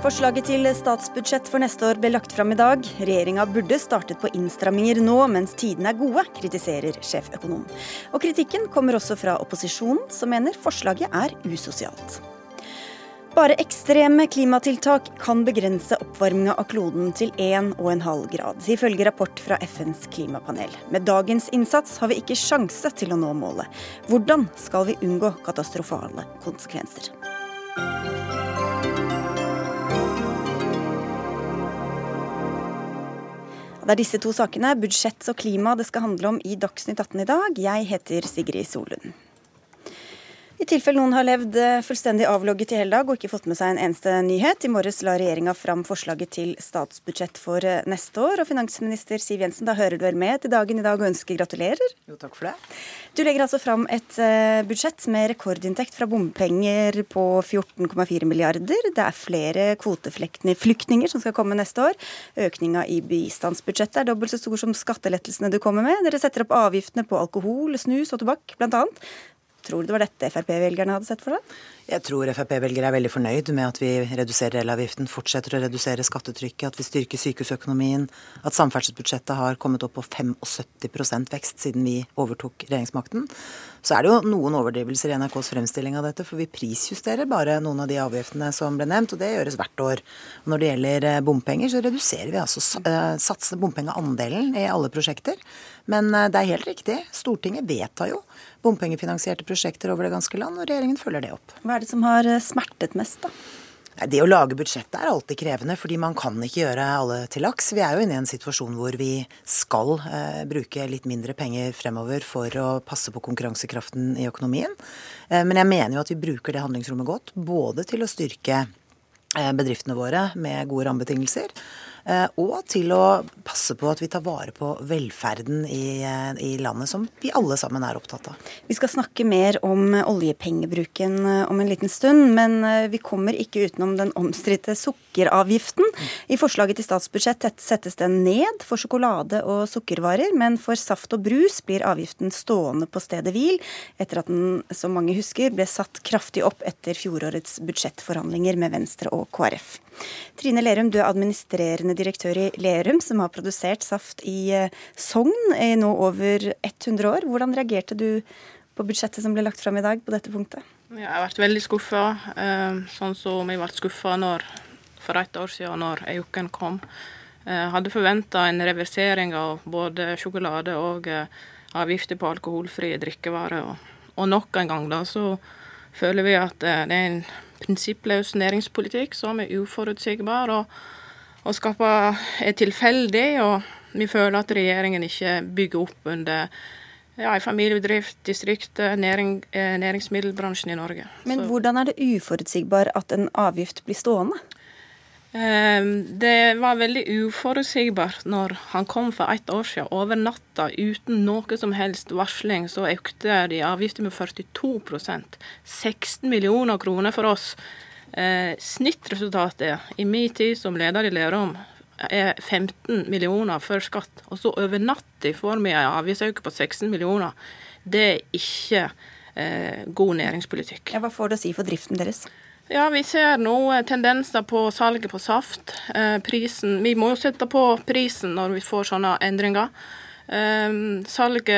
Forslaget til statsbudsjett for neste år ble lagt fram i dag. Regjeringa burde startet på innstramminger nå mens tidene er gode, kritiserer sjeføkonom. Og kritikken kommer også fra opposisjonen, som mener forslaget er usosialt. Bare ekstreme klimatiltak kan begrense oppvarminga av kloden til 1,5 grad, ifølge rapport fra FNs klimapanel. Med dagens innsats har vi ikke sjanse til å nå målet. Hvordan skal vi unngå katastrofale konsekvenser? Det er disse to sakene, budsjett og klima, det skal handle om i Dagsnytt 18 i dag. Jeg heter Sigrid Solund. I tilfelle noen har levd eh, fullstendig avlogget i hele dag og ikke fått med seg en eneste nyhet. I morges la regjeringa fram forslaget til statsbudsjett for eh, neste år. Og finansminister Siv Jensen, da hører du vel med til dagen i dag og ønsker gratulerer? Jo, takk for det. Du legger altså fram et uh, budsjett med rekordinntekt fra bompenger på 14,4 milliarder. Det er flere kvoteflyktninger som skal komme neste år. Økninga i bistandsbudsjettet er dobbelt så stor som skattelettelsene du kommer med. Dere setter opp avgiftene på alkohol, snus og tobakk, bl.a. Tror du det var dette Frp-velgerne hadde sett for seg? Jeg tror Frp-velgere er veldig fornøyd med at vi reduserer elavgiften, fortsetter å redusere skattetrykket, at vi styrker sykehusøkonomien, at samferdselsbudsjettet har kommet opp på 75% vekst siden vi overtok regjeringsmakten. Så er det jo noen overdrivelser i NRKs fremstilling av dette, for vi prisjusterer bare noen av de avgiftene som ble nevnt, og det gjøres hvert år. Når det gjelder eh, bompenger, så reduserer vi altså satsene satsende bompengeandelen i alle prosjekter. Men eh, det er helt riktig, Stortinget vedtar jo bompengefinansierte prosjekter over det ganske land, og regjeringen følger det opp. Hva er det som har eh, smertet mest, da? Det å lage budsjettet er alltid krevende, fordi man kan ikke gjøre alle til laks. Vi er jo inne i en situasjon hvor vi skal eh, bruke litt mindre penger fremover for å passe på konkurransekraften i økonomien. Eh, men jeg mener jo at vi bruker det handlingsrommet godt, både til å styrke eh, bedriftene våre med gode rammebetingelser, og til å passe på at vi tar vare på velferden i, eh, i, landet, som vi alle sammen er opptatt av. Vi skal snakke mer om oljepengebruken eh, om en liten stund, men vi kommer ikke utenom den omstridte sukkeravgiften. I forslaget til statsbudsjett settes den ned for sjokolade og sukkervarer, men for saft og brus blir avgiften stående på stedet hvil, etter at den, som mange husker, ble satt kraftig opp etter fjorårets budsjettforhandlinger med Venstre og KrF. Trine Lerum, du er administrerende direktør i Lerum, som har produsert saft i eh, Sogn i nå over 100 år. Hvordan reagerte du på budsjettet som ble lagt fram i dag på dette punktet? Jeg har vært veldig skuffa, eh, sånn som jeg ble skuffa for et år siden når auken kom. Jeg eh, hadde forventa en reversering av både sjokolade og avgifter på alkoholfrie drikkevarer. Og nok en gang da, så føler vi at det er en prinsippløs næringspolitikk som er uforutsigbar og, og skaper, er tilfeldig. Og vi føler at regjeringen ikke bygger opp under ja, en familiebedrift, distriktet, næring, eh, næringsmiddelbransjen i Norge. Men Så. hvordan er det uforutsigbar at en avgift blir stående? Ehm, det var veldig uforutsigbart når han kom for ett år siden. Over natta, uten noe som helst varsling, så økte de avgiftene med 42% 16 millioner kroner for oss. Eh, snittresultatet i min tid som leder i Lerum er 15 millioner før skatt. Og så over natta får vi en avgiftsøkning på 16 millioner. Det er ikke eh, god næringspolitikk. Hva får det å si for driften deres? Ja, vi ser nå tendenser på salget på saft. Eh, prisen, vi må jo sette på prisen når vi får sånne endringer. Eh, salget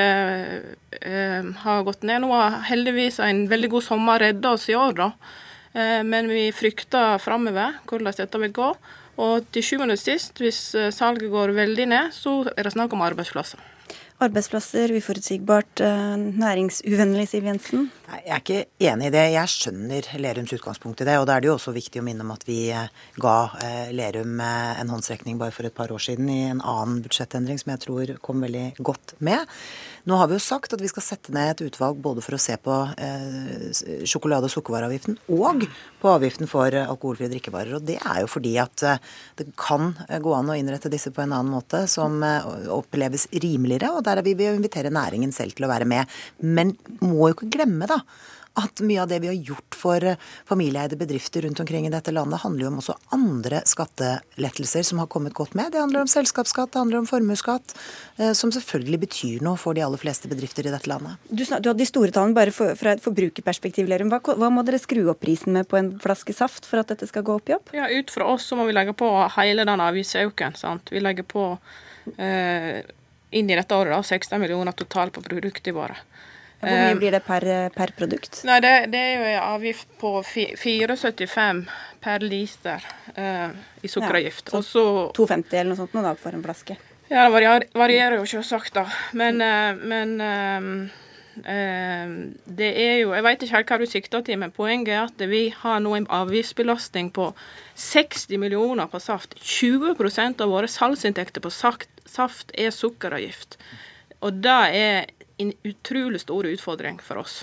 eh, har gått ned. Nå har heldigvis en veldig god sommer redda oss i år, da. Men vi frykter framover hvordan dette vil gå. Og til sjuende og sist, hvis salget går veldig ned, så er det snakk om arbeidsplasser. Arbeidsplasser, uforutsigbart, næringsuvennlig, Siv Jensen? Jeg er ikke enig i det. Jeg skjønner Lerums utgangspunkt i det. Og da er det jo også viktig å minne om at vi eh, ga eh, Lerum en håndsrekning bare for et par år siden i en annen budsjettendring som jeg tror kom veldig godt med. Nå har vi jo sagt at vi skal sette ned et utvalg både for å se på eh, sjokolade- og sukkervareavgiften og på avgiften for alkoholfrie drikkevarer. Og det er jo fordi at det kan gå an å innrette disse på en annen måte som oppleves rimeligere. og der vi vil invitere næringen selv til å være med. Men må jo ikke glemme da, at mye av det vi har gjort for eh, familieeide bedrifter rundt omkring i dette landet, handler jo om også andre skattelettelser som har kommet godt med. Det handler om selskapsskatt, det handler om formuesskatt, eh, som selvfølgelig betyr noe for de aller fleste bedrifter i dette landet. Du, du hadde de store tallene bare for, fra et forbrukerperspektiv, Lerum. Hva, hva, må dere skru opp prisen med på en flaske saft for at dette skal gå opp i opp? Ja, Ut fra oss så må vi legge på hele den avgiftsøkningen. Vi legger på eh, inn i dette året da, 16 millioner totalt på produktene våre. Hvor mye eh, blir det per, per produkt? Nei, det, det, er jo en avgift på 4,75 per liter uh, i sukkeravgift. Ja, så 2,50 eller noe sånt nå da for en flaske? Ja, det varierer, varierer jo selvsagt, da. Men, uh, men uh, det er jo Jeg vet ikke helt hva du sikter til, men poenget er at vi har nå en avgiftsbelastning på 60 millioner på saft. 20% av våre salgsinntekter på saft, saft er sukkeravgift. Og det er en utrolig stor utfordring for oss.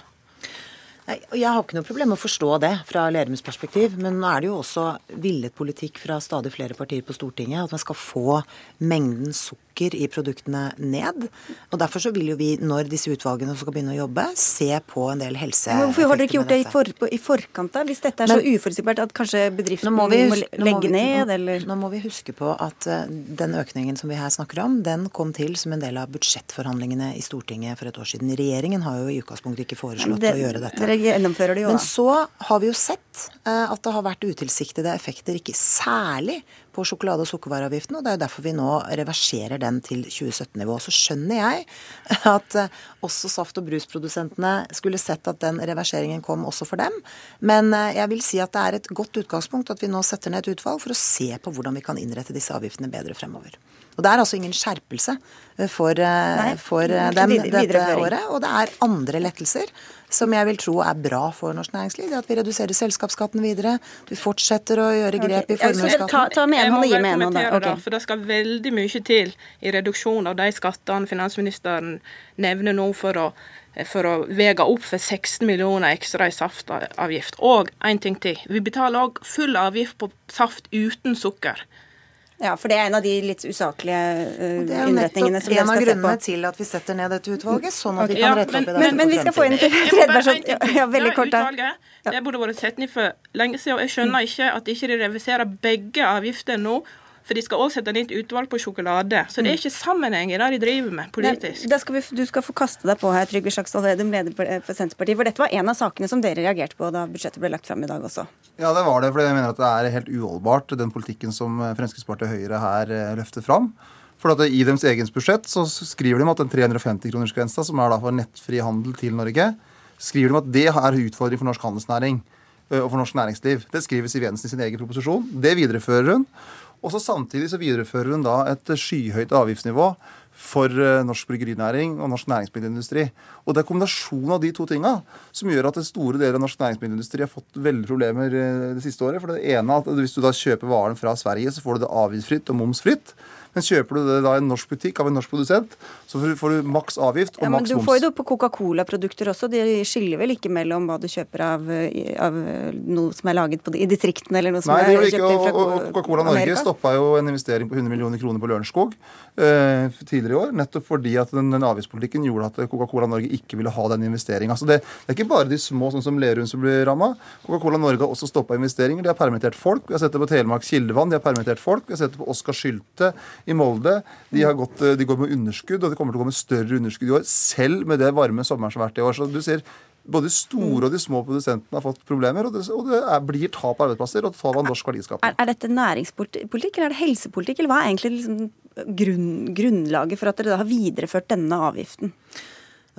Jeg har ikke noe problem med å forstå det fra Lerums perspektiv, men nå er det jo også villet politikk fra stadig flere partier på Stortinget at man skal få mengden sukker sukker i produktene ned. Og Derfor så vil jo vi, når disse utvalgene skal begynne å jobbe, se på en del helseeffekter Hvorfor har dere ikke gjort det i, for, i forkant, da? Hvis dette er Men, så uforutsigbart at kanskje bedriften må, vi, må, legge vi, ned, eller Nå må vi huske på at uh, den økningen som vi her snakker om, den kom til som en del av budsjettforhandlingene i Stortinget for et år siden. Regjeringen har jo i utgangspunktet ikke foreslått det, å gjøre dette. Dere gjennomfører det jo, Men så har vi jo sett uh, at det har vært utilsiktede effekter, ikke særlig på sjokolade- og sukkervareavgiften, og det er jo derfor vi nå reverserer den til 2017-nivå. Så skjønner jeg at eh, også saft- og brusprodusentene skulle sett at den reverseringen kom også for dem. Men eh, jeg vil si at det er et godt utgangspunkt at vi nå setter ned et utvalg for å se på hvordan vi kan innrette disse avgiftene bedre fremover. Og det er altså ingen skjerpelse eh, for, Nei, for dem dette året. Og det er andre lettelser som jeg vil tro er bra for norsk næringsliv. At vi reduserer selskapsskatten videre. Vi fortsetter å gjøre grep i formuesskatten. Ta, ta med en og gi med en. Okay. For det skal veldig mye til i reduksjon av de skattene finansministeren nevner nå for å for å vege opp for 16 millioner ekstra i saftavgift. Og en ting til. Vi betaler òg full avgift på saft uten sukker. Ja, for det er en av de litt usaklige uh, innretningene som vi skal se på. Det er en av grunnene til at vi setter ned dette utvalget, sånn at vi kan rette opp i det. Men, men vi skal få inn en tredje person. Ja, veldig kort, da. Det burde vært satt ned for lenge siden. og Jeg skjønner ikke at de ikke reviserer begge avgifter nå for de skal også sette nytt et utvalg på sjokolade. Så det er mm. ikke sammenheng i det de driver med politisk. Nei, skal vi, du skal få kaste deg på her, Trygve Slagsvold Vedum, leder for Senterpartiet. For dette var en av sakene som dere reagerte på da budsjettet ble lagt fram i dag også. Ja, det var det. For jeg mener at det er helt uholdbart, den politikken som Fremskrittspartiet og Høyre her eh, løfter fram. For at I deres eget budsjett så skriver de at den 350-kronersgrensa, som er da for nettfri handel til Norge, skriver de at det er utfordring for norsk handelsnæring eh, og for norsk næringsliv. Det skriver Siv Jensen i sin egen proposisjon. Det viderefører hun. Og så Samtidig så viderefører hun da et skyhøyt avgiftsnivå for eh, norsk bryggerinæring og norsk næringsmiddelindustri. Og Det er kombinasjonen av de to tinga som gjør at en store deler av norsk næringsmiddelindustri har fått veldig problemer eh, det siste året. For det ene at Hvis du da kjøper varen fra Sverige, så får du det avgiftsfritt og momsfritt. Men kjøper du det da i en norsk butikk av en norsk produsent, så får du maks avgift og ja, maks moms. Men du får jo det på Coca-Cola-produkter også. De skiller vel ikke mellom hva du kjøper av, av noe som er laget på, i distriktene, eller noe som Nei, er kjøpt fra Coca-Cola Coca-Cola Norge stoppa jo en investering på 100 millioner kroner på Lørenskog eh, tidligere i år, nettopp fordi at den, den avgiftspolitikken gjorde at Coca-Cola Norge ikke ville ha den investeringa. Altså det, det, er ikke bare de små, sånn som Lerum, som blir ramma. Coca-Cola Norge har også stoppa investeringer. De har permittert folk. Vi har sett det på Telemark Kildevann, de har permittert folk. Vi har sett det på Oskar Sylte i Molde. De, gått, de, går med underskudd, og de kommer til å gå med større underskudd i år, selv med det varme sommeren som har vært i år. Så du ser både de store og de små produsentene har fått problemer, og det, og det er, blir tap av arbeidsplasser og tap av norsk verdiskaping. Er, er, dette næringspolitikk, eller er det helsepolitikk, eller hva er egentlig liksom grunn, grunnlaget for at dere har videreført denne avgiften?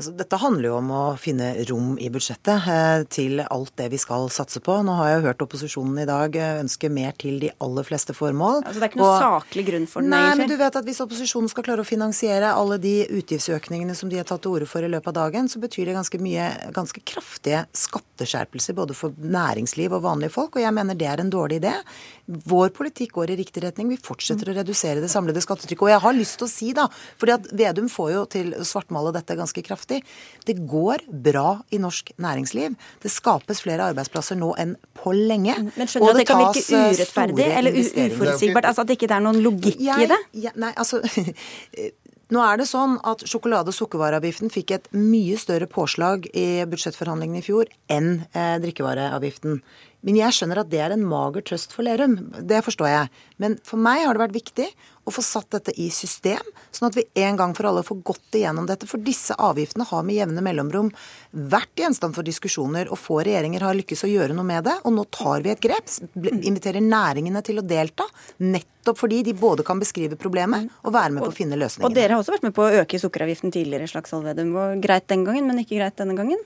Altså, dette handler jo om å finne rom i budsjettet eh, til alt det vi skal satse på. Nå har jeg jo hørt opposisjonen i dag eh, ønske mer til de aller fleste formål. Altså Det er ikke noe og, saklig grunn for den? Nei, egentlig. men du vet at hvis opposisjonen skal klare å finansiere alle de utgiftsøkningene som de har tatt til orde for i løpet av dagen, så betyr det ganske mye, ganske kraftige skatteskjerpelser både for næringsliv og vanlige folk. Og jeg mener det er en dårlig idé. Vår politikk går i riktig retning. Vi fortsetter å redusere det samlede skattetrykket. Og jeg har lyst til å si, da, fordi at Vedum får jo til å svartmale dette ganske kraftig. Det går bra i norsk næringsliv. Det skapes flere arbeidsplasser nå enn på lenge. Men skjønner du at det kan virke eh, urettferdig eller uforutsigbart? Altså at det ikke er noen logikk jeg, i det? Jeg, nei, altså Nå er det sånn at sjokolade- og sukkervareavgiften fikk et mye større påslag i budsjettforhandlingene i fjor enn eh, drikkevareavgiften. Men jeg skjønner at det er en mager trøst for Lerum. Det forstår jeg. Men for meg har det vært viktig å få satt dette i system, sånn at vi en gang for alle får gått igjennom dette. For disse avgiftene har med jevne mellomrom vært gjenstand for diskusjoner, og få regjeringer har lykkes å gjøre noe med det. Og nå tar vi et grep. Inviterer næringene til å delta. Nettopp fordi de både kan beskrive problemet og være med på å finne løsningene. Og dere har også vært med på å øke sukkeravgiften tidligere, Slagsvold Vedum. Greit den gangen, men ikke greit denne gangen?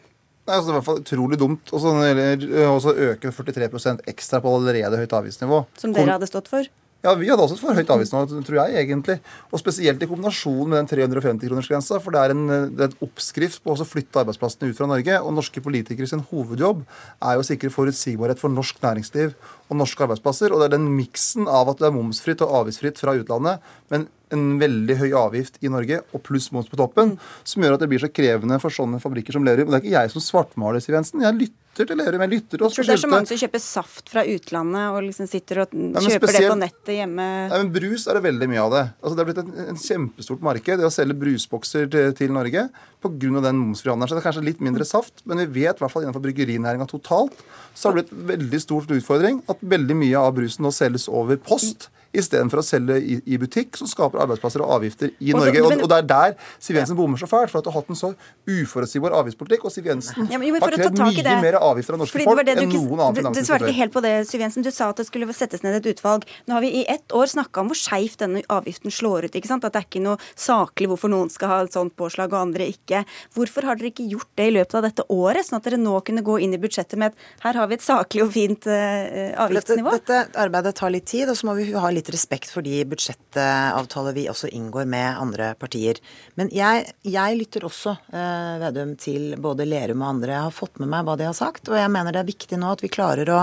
Nei, altså, det er i hvert fall utrolig dumt å øke 43% ekstra på allerede høyt avgiftsnivå. Som dere hadde stått for? Ja, vi hadde også et for høyt avgiftsnivå, tror jeg egentlig. Og spesielt i kombinasjon med den 350-kronersgrensa. For det er, en, det er et oppskrift på å flytte arbeidsplassene ut fra Norge. Og norske politikere sin hovedjobb er jo å sikre forutsigbarhet for norsk næringsliv og norske arbeidsplasser. Og det er den miksen av at det er momsfritt og avgiftsfritt fra utlandet, men en veldig høy avgift i Norge og pluss moms på toppen, som gjør at det blir så krevende for sånne fabrikker som Lerum. Og det er ikke jeg som svartmaler, Siv Jensen. Jeg lytter til Lerum. Jeg lytter til oss. Jeg tror det er så mange som kjøper saft fra utlandet og liksom sitter og kjøper spesielt, det på nettet hjemme. Nei, men Brus er det veldig mye av det. Altså, det er blitt en, en kjempestort marked det å selge brusbokser til, til Norge pga. den momsfrie handelen. Så det er kanskje litt mindre saft, men vi vet i hvert fall innenfor bryggerinæringa totalt så har det blitt veldig stor utfordring at veldig mye av brusen nå selges over post istedenfor å selge i, i, butikk, som skaper arbeidsplasser og avgifter i og Norge. Men, og, og, det er der Siv Jensen ja. bommer så fælt, for at du har hatt en så uforutsigbar avgiftspolitikk. Og Siv Jensen ja, men, har krevd mye det. mer avgifter av norske folk enn noen annen finansminister. Du svarte ikke helt på det, Siv Jensen. Du sa at det skulle settes ned et utvalg. Nå har vi i ett år snakka om hvor skeivt denne avgiften slår ut. ikke sant? At det er ikke noe saklig hvorfor noen skal ha et sånt påslag og andre ikke. Hvorfor har dere ikke gjort det i løpet av dette året, sånn at dere nå kunne gå inn i budsjettet med at her har vi et saklig og fint uh, avgiftsnivå? Dette, dette arbeidet tar litt tid, og så må vi ha litt respekt for de budsjettavtaler vi også inngår med andre partier. Men jeg, jeg lytter også, eh, Vedum, til både Lerum og andre. Jeg har fått med meg hva de har sagt, og jeg mener det er viktig nå at vi klarer å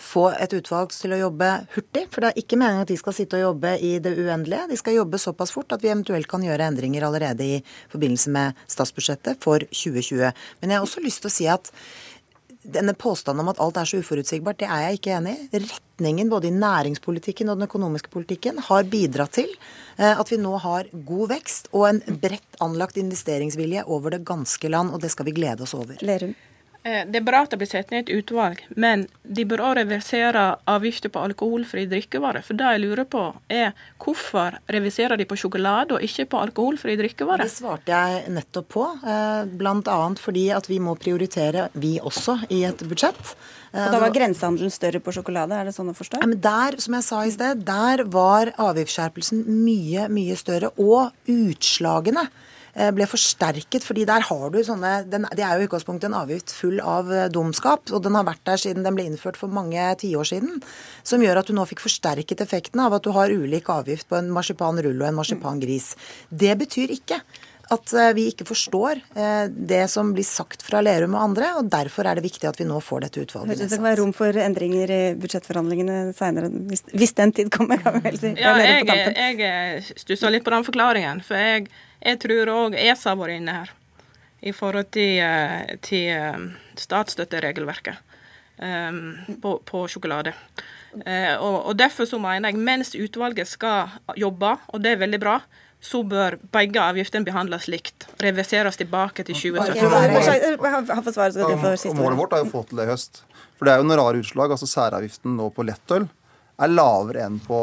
få et utvalg til å jobbe hurtig. For det er ikke meningen at de skal sitte og jobbe i det uendelige. De skal jobbe såpass fort at vi eventuelt kan gjøre endringer allerede i forbindelse med statsbudsjettet for 2020. Men jeg har også lyst til å si at denne påstanden om at alt er så uforutsigbart, det er jeg ikke enig i. Retningen både i næringspolitikken og den økonomiske politikken har bidratt til eh, at vi nå har god vekst og en bredt anlagt investeringsvilje over det ganske land, og det skal vi glede oss over. Lerum. Eh, det er bra at det blir satt ned et utvalg, men de bør òg reversere avgifter på alkoholfrie drikkevarer. For det jeg lurer på, er hvorfor reviserer de på sjokolade og ikke på alkoholfrie drikkevarer? Det svarte jeg nettopp på, eh, bl.a. fordi at vi må prioritere, vi også, i et budsjett. Eh, og da var grensehandelen større på sjokolade, er det sånn å forstå? Ja, men der, som jeg sa i sted, der var avgiftsskjerpelsen mye, mye større. Og utslagene ble forsterket. fordi der har du sånne den, Det er jo i utgangspunktet en avgift full av eh, dumskap, og den har vært der siden den ble innført for mange tiår siden. Som gjør at du nå fikk forsterket effekten av at du har ulik avgift på en marsipanrull og en marsipangris. Det betyr ikke at eh, vi ikke forstår det som blir sagt fra Lerum og andre, og derfor er det viktig at vi nå får dette utvalget. Det kan være rom for endringer i budsjettforhandlingene seinere, hvis, hvis, den tid kommer, kan vi vel si. Ja, jeg, jeg stussa litt på den forklaringen. For jeg jeg tror òg ESA har vært inne her i forhold til, eh, til eh, statsstøtteregelverket um, på, på, sjokolade. Uh, og, og, Derfor så mener jeg mens utvalget skal jobbe, og det er veldig bra, så bør begge avgiftene behandles likt. Reverseres tilbake til 2017. Målet vårt er å få til det i høst. For det er jo noen rar utslag. altså Særavgiften nå på lettøl er lavere enn på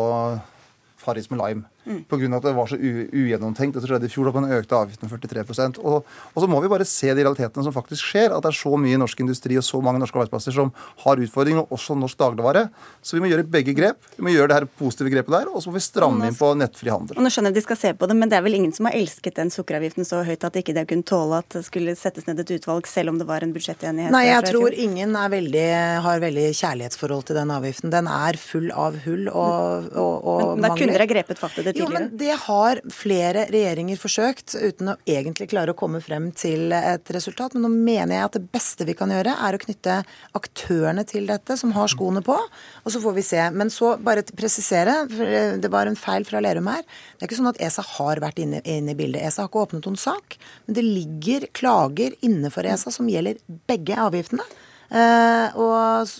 Farris med lime. Mm. Pga. at det var så ugjennomtenkt. Det skjedde i fjor da man økte avgiften 43 og, og så må vi bare se de realitetene som faktisk skjer. At det er så mye norsk industri og så mange norske arbeidsplasser som har utfordringer, og også norsk dagligvare. Så vi må gjøre begge grep. Vi må gjøre det her positive grepet der, og så må vi stramme inn på nettfri handel. Og nå skjønner jeg at de skal se på det, men det er vel ingen som har elsket den sukkeravgiften så høyt at ikke det kunne tåle at det skulle settes ned et utvalg, selv om det var en budsjettenighet? Nei, jeg tror ingen veldig, har veldig kjærlighetsforhold til den avgiften. Den er full av hull og, og, og men, men da kunne dere grepet fatt i det tidligere? Jo, men det har flere regjeringer forsøkt, uten å egentlig klare å komme frem til et resultat. Men nå mener jeg at det beste vi kan gjøre, er å knytte aktørene til dette, som har skoene på. Og så får vi se. Men så bare presisere, for det var en feil fra Lerum her. Det er ikke sånn at ESA har vært inne, inne i bildet. ESA har ikke åpnet noen sak. Men det ligger klager innenfor ESA som gjelder begge avgiftene. Og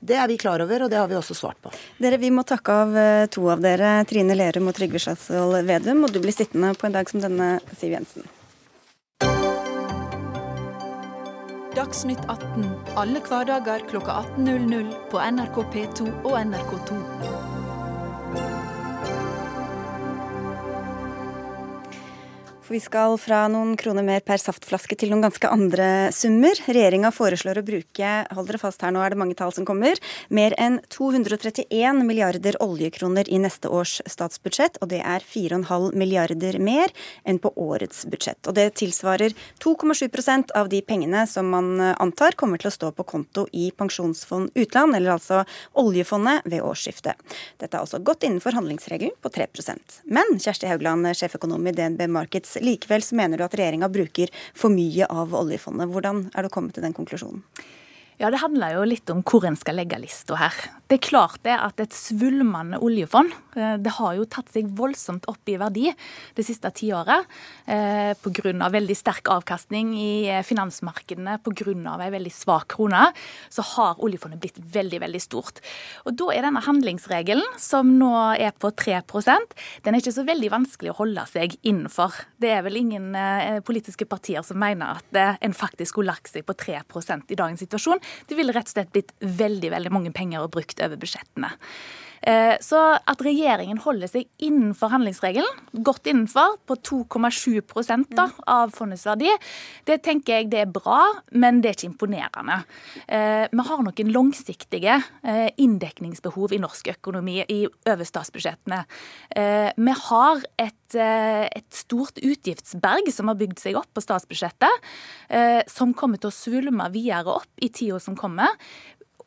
det er vi klar over, og det har vi også svart på. Dere, Vi må takke av to av dere, Trine Lerum og Trygve Slagsvold Vedum. Og du blir sittende på en dag som denne, Siv Jensen. Dagsnytt 18 alle hverdager kl 18.00 på NRK P2 og NRK2. For vi skal fra noen kroner mer per saftflaske til noen ganske andre summer. Regjeringa foreslår å bruke, hold dere fast her nå er det mange tall som kommer, mer enn 231 milliarder oljekroner i neste års statsbudsjett. Og det er 4,5 milliarder mer enn på årets budsjett. Og det tilsvarer 2,7% av de pengene som man antar kommer til å stå på konto i Pensjonsfond utland, eller altså oljefondet, ved årsskiftet. Dette er også godt innenfor handlingsregelen på 3% Men Kjersti Haugland, sjeføkonom i DNB Markets, Likevel så mener du at regjeringa bruker for mye av oljefondet. Hvordan er du kommet til den konklusjonen? Ja, Det handler jo litt om hvor en skal legge lista her. Det er klart det at et svulmende oljefond eh, det har jo tatt seg voldsomt opp i verdi det siste tiåret. Eh, Pga. veldig sterk avkastning i eh, finansmarkedene, pga. en veldig svak krone, så har oljefondet blitt veldig veldig stort. Og Da er denne handlingsregelen, som nå er på 3% den er ikke så veldig vanskelig å holde seg innenfor. Det er vel ingen politiske partier som mener at en faktisk skulle lagt seg på 3% i dagens situasjon. Det ville rett og slett blitt veldig veldig mange penger å over budsjettene. Eh, så at regjeringen holder seg innenfor handlingsregelen, godt innenfor, på 2,7 da, av fondets verdi, det tenker jeg det er bra, men det er ikke imponerende. Eh, vi har noen langsiktige eh, inndekningsbehov i norsk økonomi i over statsbudsjettene. Vi har et, et stort utgiftsberg som har bygd seg opp på statsbudsjettet, som kommer til å svulme videre opp i tida som kommer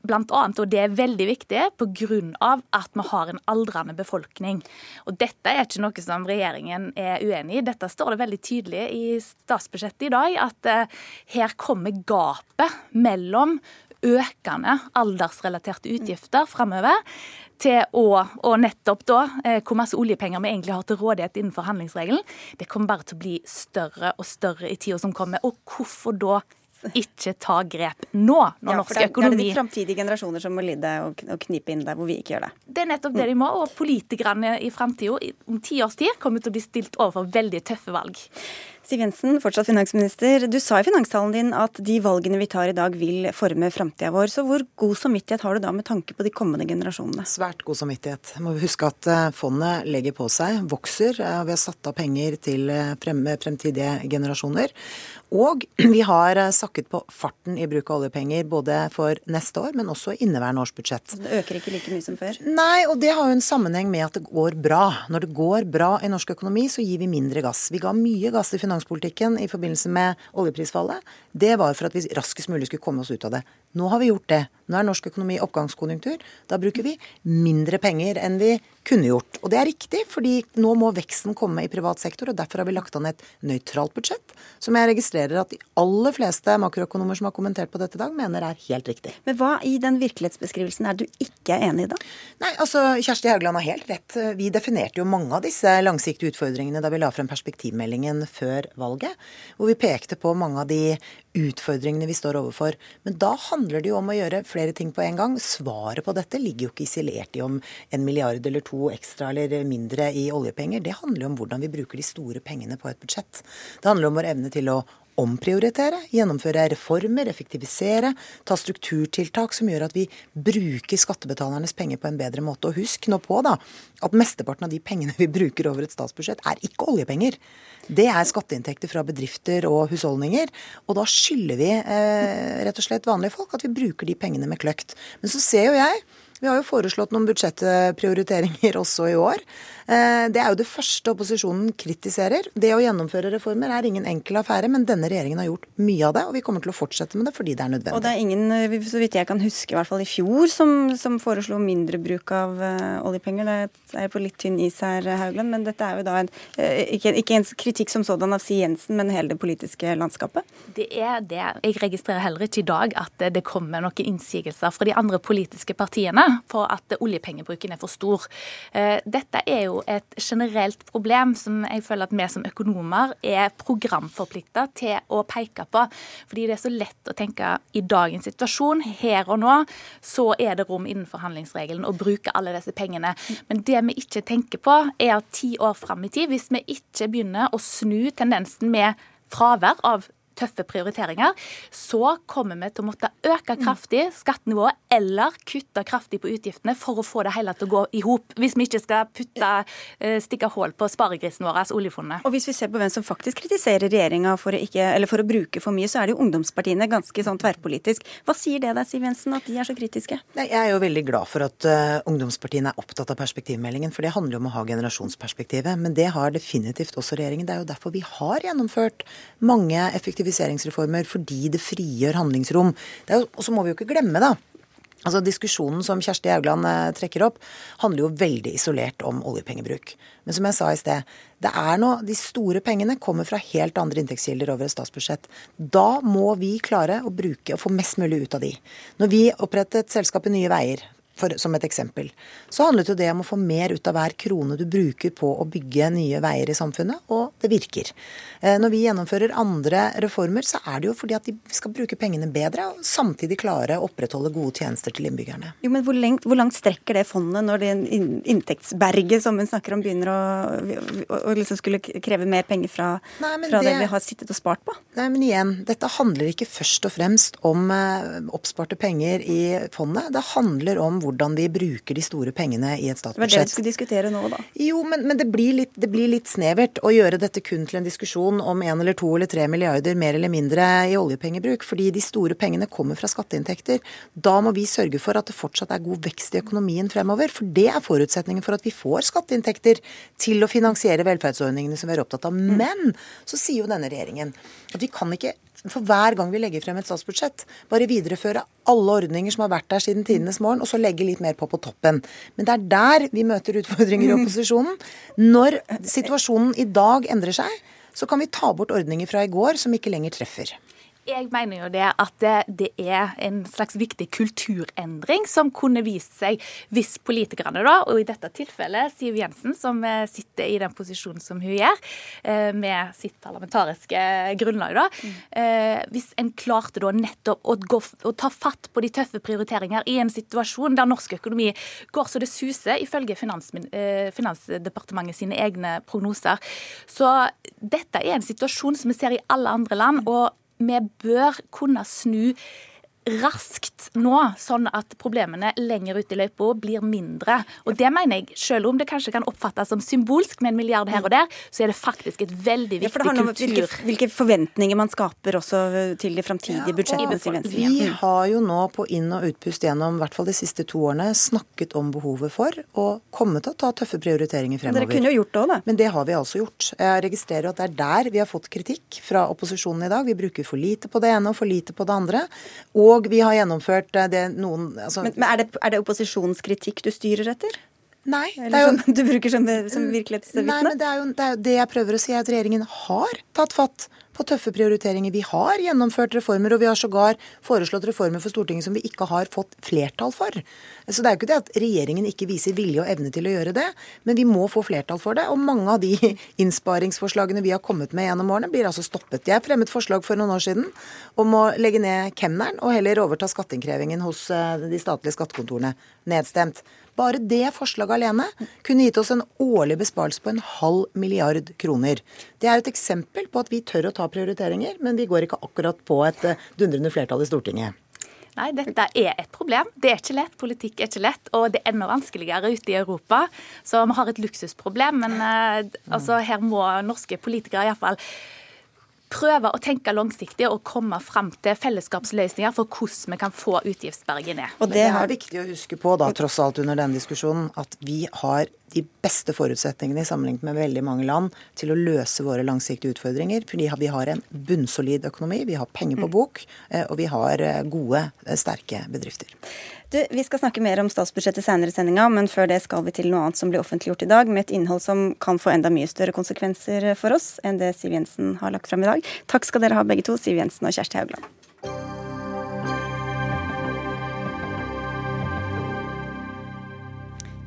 blant annet, og det er veldig viktig pga. at vi har en aldrende befolkning. Og Dette er ikke noe som regjeringen er uenig i. Dette står det veldig tydelig i statsbudsjettet i dag, at uh, her kommer gapet mellom økende aldersrelaterte utgifter framover til å, og nettopp da, eh, hvor masse oljepenger vi egentlig har til rådighet innenfor handlingsregelen, det kommer bare til å bli større og større i tida som kommer. Og hvorfor da ikke ta grep nå, når ja, norsk det, økonomi Det er de framtidige generasjoner som må lide og, og knipe inn der hvor vi ikke gjør det. Det er nettopp det de må, og politikerne i framtida, om ti års tid, kommer til å bli stilt overfor veldig tøffe valg. Siv Jensen, fortsatt finansminister. Du sa i finanstalen din at de valgene vi tar i dag vil forme framtida vår. Så hvor god samvittighet har du da med tanke på de kommende generasjonene? Svært god samvittighet. Må vi huske at eh, fondet legger på seg, vokser. Eh, vi har satt av penger til eh, fremtidige generasjoner. Og vi har sakket på farten i bruk av oljepenger både for neste år, men også inneværende års budsjett. Det øker ikke like mye som før? Nei, og det har jo en sammenheng med at det går bra. Når det går bra i norsk økonomi, så gir vi mindre gass. Vi ga mye gass i finanspolitikken finanspolitikken i forbindelse med oljeprisfallet, det var for at vi raskest mulig skulle komme oss ut av det. Nå har vi gjort det. Nå er norsk økonomi oppgangskonjunktur. Da bruker vi mindre penger enn vi kunne gjort. Og det er riktig, fordi nå må veksten komme i privat sektor, og derfor har vi lagt an et nøytralt budsjett, som jeg registrerer at de aller fleste makroøkonomer som har kommentert på dette i dag, mener er helt riktig. Men hva i den virkelighetsbeskrivelsen er du ikke er enig i, da? Nei, altså Kjersti Haugland har helt rett. Vi definerte jo mange av disse langsiktige utfordringene da vi la frem perspektivmeldingen før valget, hvor vi pekte på mange av de utfordringene vi står overfor. Men da handler det jo om å gjøre flere ting på en gang. Svaret på dette ligger jo ikke isolert i om en milliard eller to ekstra eller mindre i oljepenger. Det handler jo om hvordan vi bruker de store pengene på et budsjett. Det handler om vår evne til å omprioritere, gjennomføre reformer, effektivisere, ta strukturtiltak som gjør at vi bruker skattebetalernes penger på en bedre måte. Og husk nå på da, at mesteparten av de pengene vi bruker over et statsbudsjett, er ikke oljepenger. Det er skatteinntekter fra bedrifter og husholdninger. Og da skylder vi eh, rett og slett vanlige folk at vi bruker de pengene med kløkt. Men så ser jo jeg vi har jo foreslått noen budsjettprioriteringer også i år. Eh, det er jo det første opposisjonen kritiserer. Det å gjennomføre reformer er ingen enkel affære, men denne regjeringen har gjort mye av det, og vi kommer til å fortsette med det fordi det er nødvendig. Og det er ingen, eh, så vidt jeg kan huske, i hvert fall i fjor, som, som foreslo mindre bruk av uh, oljepenger. Det er på litt tynn is her, Haugland, men dette er jo da en, ikke, ikke, en kritikk som sådan av Siv Jensen, men hele det politiske landskapet? Det er det. Jeg registrerer heller ikke i dag at det kommer noen innsigelser fra de andre politiske partiene. for at oljepengebruken er for stor. Eh, dette er jo et generelt problem som jeg føler at vi som økonomer er programforplikta til å peke på. Fordi det er så lett å tenke i dagens situasjon, her og nå, så er det rom innenfor handlingsregelen å bruke alle disse pengene. Men det vi ikke tenker på, er at ti år fram i tid, hvis vi ikke begynner å snu tendensen med fravær av tøffe prioriteringer, så kommer vi til å måtte øke kraftig skattenivået eller kutte kraftig på utgiftene for å få det hele til å gå i hop. Hvis vi ikke skal putte, eh, stikke hull på sparegrisen vår, altså oljefondet. Og hvis vi ser på hvem som faktisk kritiserer regjeringa for, for, å bruke for mye, så er det jo ungdomspartiene ganske sånn tverrpolitisk. Hva sier det deg, Siv Jensen, at de er så kritiske? Nei, jeg er jo veldig glad for at uh, ungdomspartiene er opptatt av perspektivmeldingen, for det handler jo om å ha generasjonsperspektivet. Men det har definitivt også regjeringen. Det er jo derfor vi har gjennomført mange effektive effektiviseringsreformer fordi det frigjør handlingsrom. Og så må vi jo ikke glemme, da. Altså Diskusjonen som Kjersti Haugland eh, trekker opp, handler jo veldig isolert om oljepengebruk. Men som jeg sa i sted, det er nå, de store pengene kommer fra helt andre inntektskilder over et statsbudsjett. Da må vi klare å bruke og få mest mulig ut av de. Når vi opprettet selskapet Nye Veier for, som et eksempel, så handlet jo det om å få mer ut av hver krone du bruker på å bygge nye veier i samfunnet, og det virker. Eh, når vi gjennomfører andre reformer, så er det jo fordi at de skal bruke pengene bedre, og samtidig klare å opprettholde gode tjenester til innbyggerne. Jo, men hvor langt, hvor langt strekker det fondet når det inntektsberget som hun snakker om, begynner å, å, å liksom skulle kreve mer penger fra, Nei, fra det, det, vi har sittet og spart på? Nei, men igjen, dette handler ikke først og fremst om eh, oppsparte penger i fondet. Det handler om hvordan vi bruker de store pengene i et statsbudsjett. Det var det vi skulle diskutere nå, da. Jo, men, men det, blir litt, det, blir litt, snevert å gjøre dette kun til en diskusjon om én eller to eller tre milliarder mer eller mindre i oljepengebruk. Fordi de store pengene kommer fra skatteinntekter. Da må vi sørge for at det fortsatt er god vekst i økonomien fremover. For det er forutsetningen for at vi får skatteinntekter til å finansiere velferdsordningene som vi er opptatt av. Mm. Men så sier jo denne regjeringen at vi kan ikke for hver gang vi legger frem et statsbudsjett, bare videreføre alle ordninger som har vært der siden tidenes morgen, og så legge litt mer på på toppen. Men det er der vi møter utfordringer i opposisjonen. Når situasjonen i dag endrer seg, så kan vi ta bort ordninger fra i går som ikke lenger treffer. Jeg mener jo det at det, er en slags viktig kulturendring som kunne vist seg hvis politikerne, da, og i dette tilfellet Siv Jensen, som eh, sitter i den posisjonen som hun gjør, eh, med sitt parlamentariske grunnlag, da, mm. hvis en klarte da nettopp å, gå, å ta fatt på de tøffe prioriteringer i en situasjon der norsk økonomi går så det suser, ifølge Finans, Finansdepartementet sine egne prognoser. Så dette er en situasjon som vi ser i alle andre land. og vi bør kunne snu raskt nå, sånn at problemene lenger ute i løypa blir mindre. Og det mener jeg, selv om det kanskje kan oppfattes som symbolsk med en milliard her og der, så er det faktisk et veldig viktig ja, kultur... Hvilke, hvilke, forventninger man skaper også til de framtidige ja, budsjettene. Vi har jo nå på inn- og utpust gjennom hvert fall de siste to årene snakket om behovet for å komme til å ta tøffe prioriteringer fremover. Dere kunne jo gjort det òg, da. Men det har vi altså gjort. Jeg registrerer at det er der vi har fått kritikk fra opposisjonen i dag. Vi bruker for lite på det ene og for lite på det andre. Og og vi har gjennomført eh, det noen altså, Men, men er, det, er det opposisjonskritikk du styrer etter? Nei. Eller jo, som du bruker som, som virkelighetsvitne? Nei, men det er, jo, det er jo det jeg prøver å si, er at regjeringen har tatt fatt på tøffe prioriteringer. Vi har gjennomført reformer, og vi har sågar foreslått reformer for Stortinget som vi ikke har fått flertall for. Så det er jo ikke det at regjeringen ikke viser vilje og evne til å gjøre det, men vi må få flertall for det. Og mange av de innsparingsforslagene vi har kommet med gjennom årene, blir altså stoppet. Jeg fremmet forslag for noen år siden om å legge ned kemneren og heller overta skatteinnkrevingen hos eh, de statlige skattekontorene. Nedstemt. Bare det forslaget alene kunne gitt oss en årlig besparelse på en halv milliard kroner. Det er et eksempel på at vi tør å ta prioriteringer, men vi går ikke akkurat på et eh, dundrende flertall i Stortinget. Nei, dette er et problem. Det er ikke lett. Politikk er ikke lett. Og det er enda vanskeligere ute i Europa. Så vi har et luksusproblem. Men eh, altså, her må norske politikere iallfall prøve å tenke langsiktig og komme fram til fellesskapsløsninger for hvordan vi kan få utgiftsberget ned. Og det er viktig å huske på, da, tross alt under denne diskusjonen, at vi har de beste forutsetningene i sammenlignet med veldig mange land til å løse våre langsiktige utfordringer. Fordi vi har en bunnsolid økonomi, vi har penger på bok, eh, og vi har eh, gode, eh, sterke bedrifter. Du, Vi skal snakke mer om statsbudsjettet senere i sendinga, men før det skal vi til noe annet som blir offentliggjort i dag, med et innhold som kan få enda mye større konsekvenser for oss enn det Siv Jensen har lagt fram i dag. Takk skal dere ha begge to, Siv Jensen og Kjersti Haugland.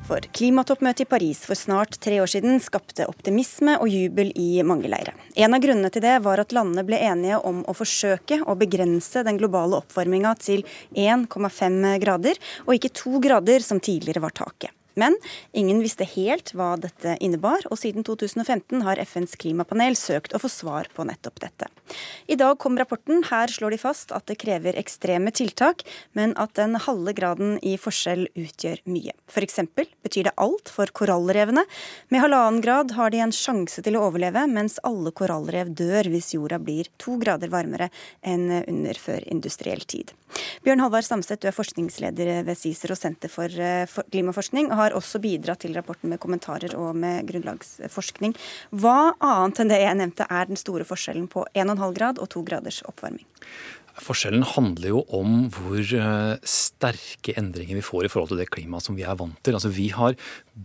For klimatoppmøtet i Paris for snart tre år siden skapte optimisme og jubel i mange leire. En av grunnene til det var at landene ble enige om å forsøke å begrense den globale oppvarminga til 1,5 grader, og ikke to grader som tidligere var taket. Men ingen visste helt hva dette innebar, og siden 2015 har FNs klimapanel søkt å få svar på nettopp dette. I dag kom rapporten. Her slår de fast at det krever ekstreme tiltak, men at den halve graden i forskjell utgjør mye. F.eks. betyr det alt for korallrevene. Med halvannen grad har de en sjanse til å overleve, mens alle korallrev dør hvis jorda blir to grader varmere enn under før industriell tid. Bjørn Halvard Samset, du er forskningsleder ved CICER og Senter for eh, klimaforskning. og har har også bidratt til rapporten med kommentarer og med grunnlagsforskning. Hva annet enn det jeg nevnte er den store forskjellen på 1,5 grad og 2 graders oppvarming? Forskjellen handler jo om hvor eh, sterke endringer vi får i forhold til det klimaet som vi er vant til. Altså Vi har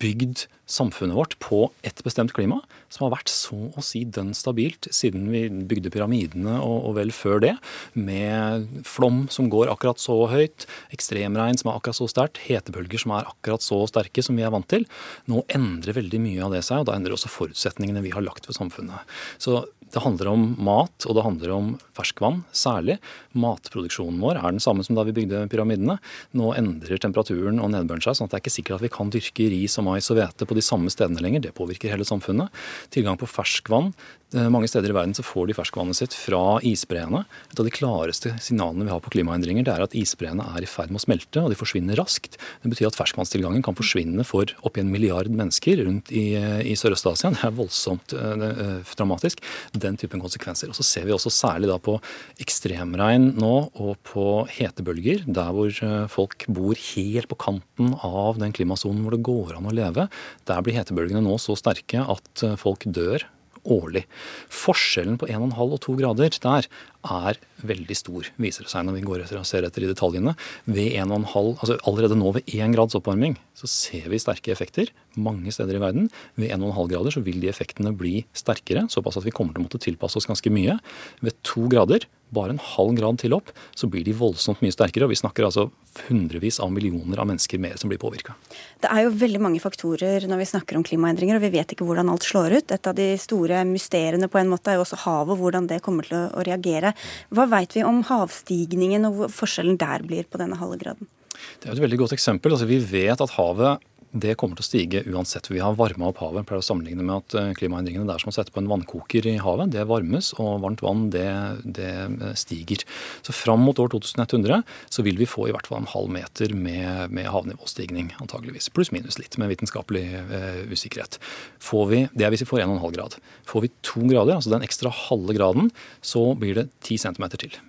bygd samfunnet vårt på et bestemt klima som har vært så å si dønn stabilt siden vi bygde pyramidene og, og, vel før det. Med flom som går akkurat så høyt, ekstremregn som er akkurat så sterkt, hetebølger som er akkurat så sterke som vi er vant til. Nå endrer veldig mye av det seg, og da endrer også forutsetningene vi har lagt for samfunnet. Så det handler om mat, og det handler om ferskvann særlig. Matproduksjonen vår er den samme som da vi bygde pyramidene. Nå endrer temperaturen og nedbøren seg, sånn at det er ikke sikkert at vi kan dyrke ris og mais og hvete på de samme stedene lenger. Det påvirker hele samfunnet. Tilgang på ferskvann mange steder i verden så får de ferskvannet sitt fra isbreene. Et av de klareste signalene vi har på klimaendringer, det er at isbreene er i ferd med å smelte, og de forsvinner raskt. Det betyr at ferskvannstilgangen kan forsvinne for oppi en milliard mennesker rundt i, i Sørøst-Asia. Det er voldsomt eh, det, er dramatisk. Den typen konsekvenser. Og Så ser vi også særlig da på ekstremregn nå, og på hetebølger, der hvor folk bor helt på kanten av den klimasonen hvor det går an å leve. Der blir hetebølgene nå så sterke at folk dør årlig. Forskjellen på 1,5 og 2 grader der er veldig stor, viser det seg når vi går etter og ser etter i detaljene. Ved 1,5, altså Allerede nå ved 1 grads oppvarming så ser vi sterke effekter mange steder i verden. Ved 1,5 grader så vil de effektene bli sterkere, såpass at vi kommer til å måtte tilpasse oss ganske mye. Ved 2 grader bare en halv grad til opp, så blir de voldsomt mye sterkere. og Vi snakker altså hundrevis av millioner av mennesker mer som blir påvirka. Det er jo veldig mange faktorer når vi snakker om klimaendringer, og vi vet ikke hvordan alt slår ut. Et av de store mysteriene på en måte er jo også havet, hvordan det kommer til å reagere. Hva veit vi om havstigningen og hvor forskjellen der blir på denne halve graden? Det er et veldig godt eksempel. Altså, vi vet at havet det kommer til å stige uansett. Vi har varma opp havet. Jeg pleier å sammenligne med at eh, klimaendringene det er som å sette på en vannkoker i havet. Det varmes, og varmt vann det, det eh, stiger. Så fram mot år 2100 så vil vi få i hvert fall en halv meter med, med havnivåstigning, antageligvis. Pluss minus litt, med vitenskapelig uh, usikkerhet. Får vi, det er hvis vi får 1,5 grad. Får vi to grader, altså den ekstra halve graden, så blir det 10 cm til.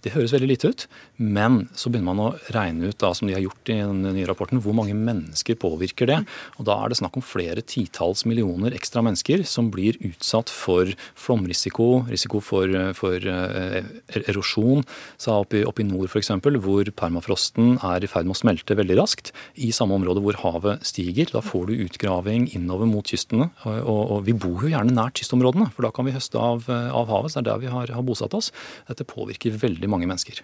Det høres veldig lite ut, men så begynner man å regne ut, da, som de har gjort i den nye rapporten, hvor mange mennesker påvirker det. Og Da er det snakk om flere titalls millioner ekstra mennesker som blir utsatt for flomrisiko, risiko for, for uh, erosjon. Så oppe i, opp i nord f.eks., hvor permafrosten er i ferd med å smelte veldig raskt. I samme område hvor havet stiger. Da får du utgraving innover mot kystene. Og, og, vi bor jo gjerne nært kystområdene, for da kan vi høste av, av havet. Så det er der vi har, har bosatt oss. Dette påvirker veldig mange mennesker.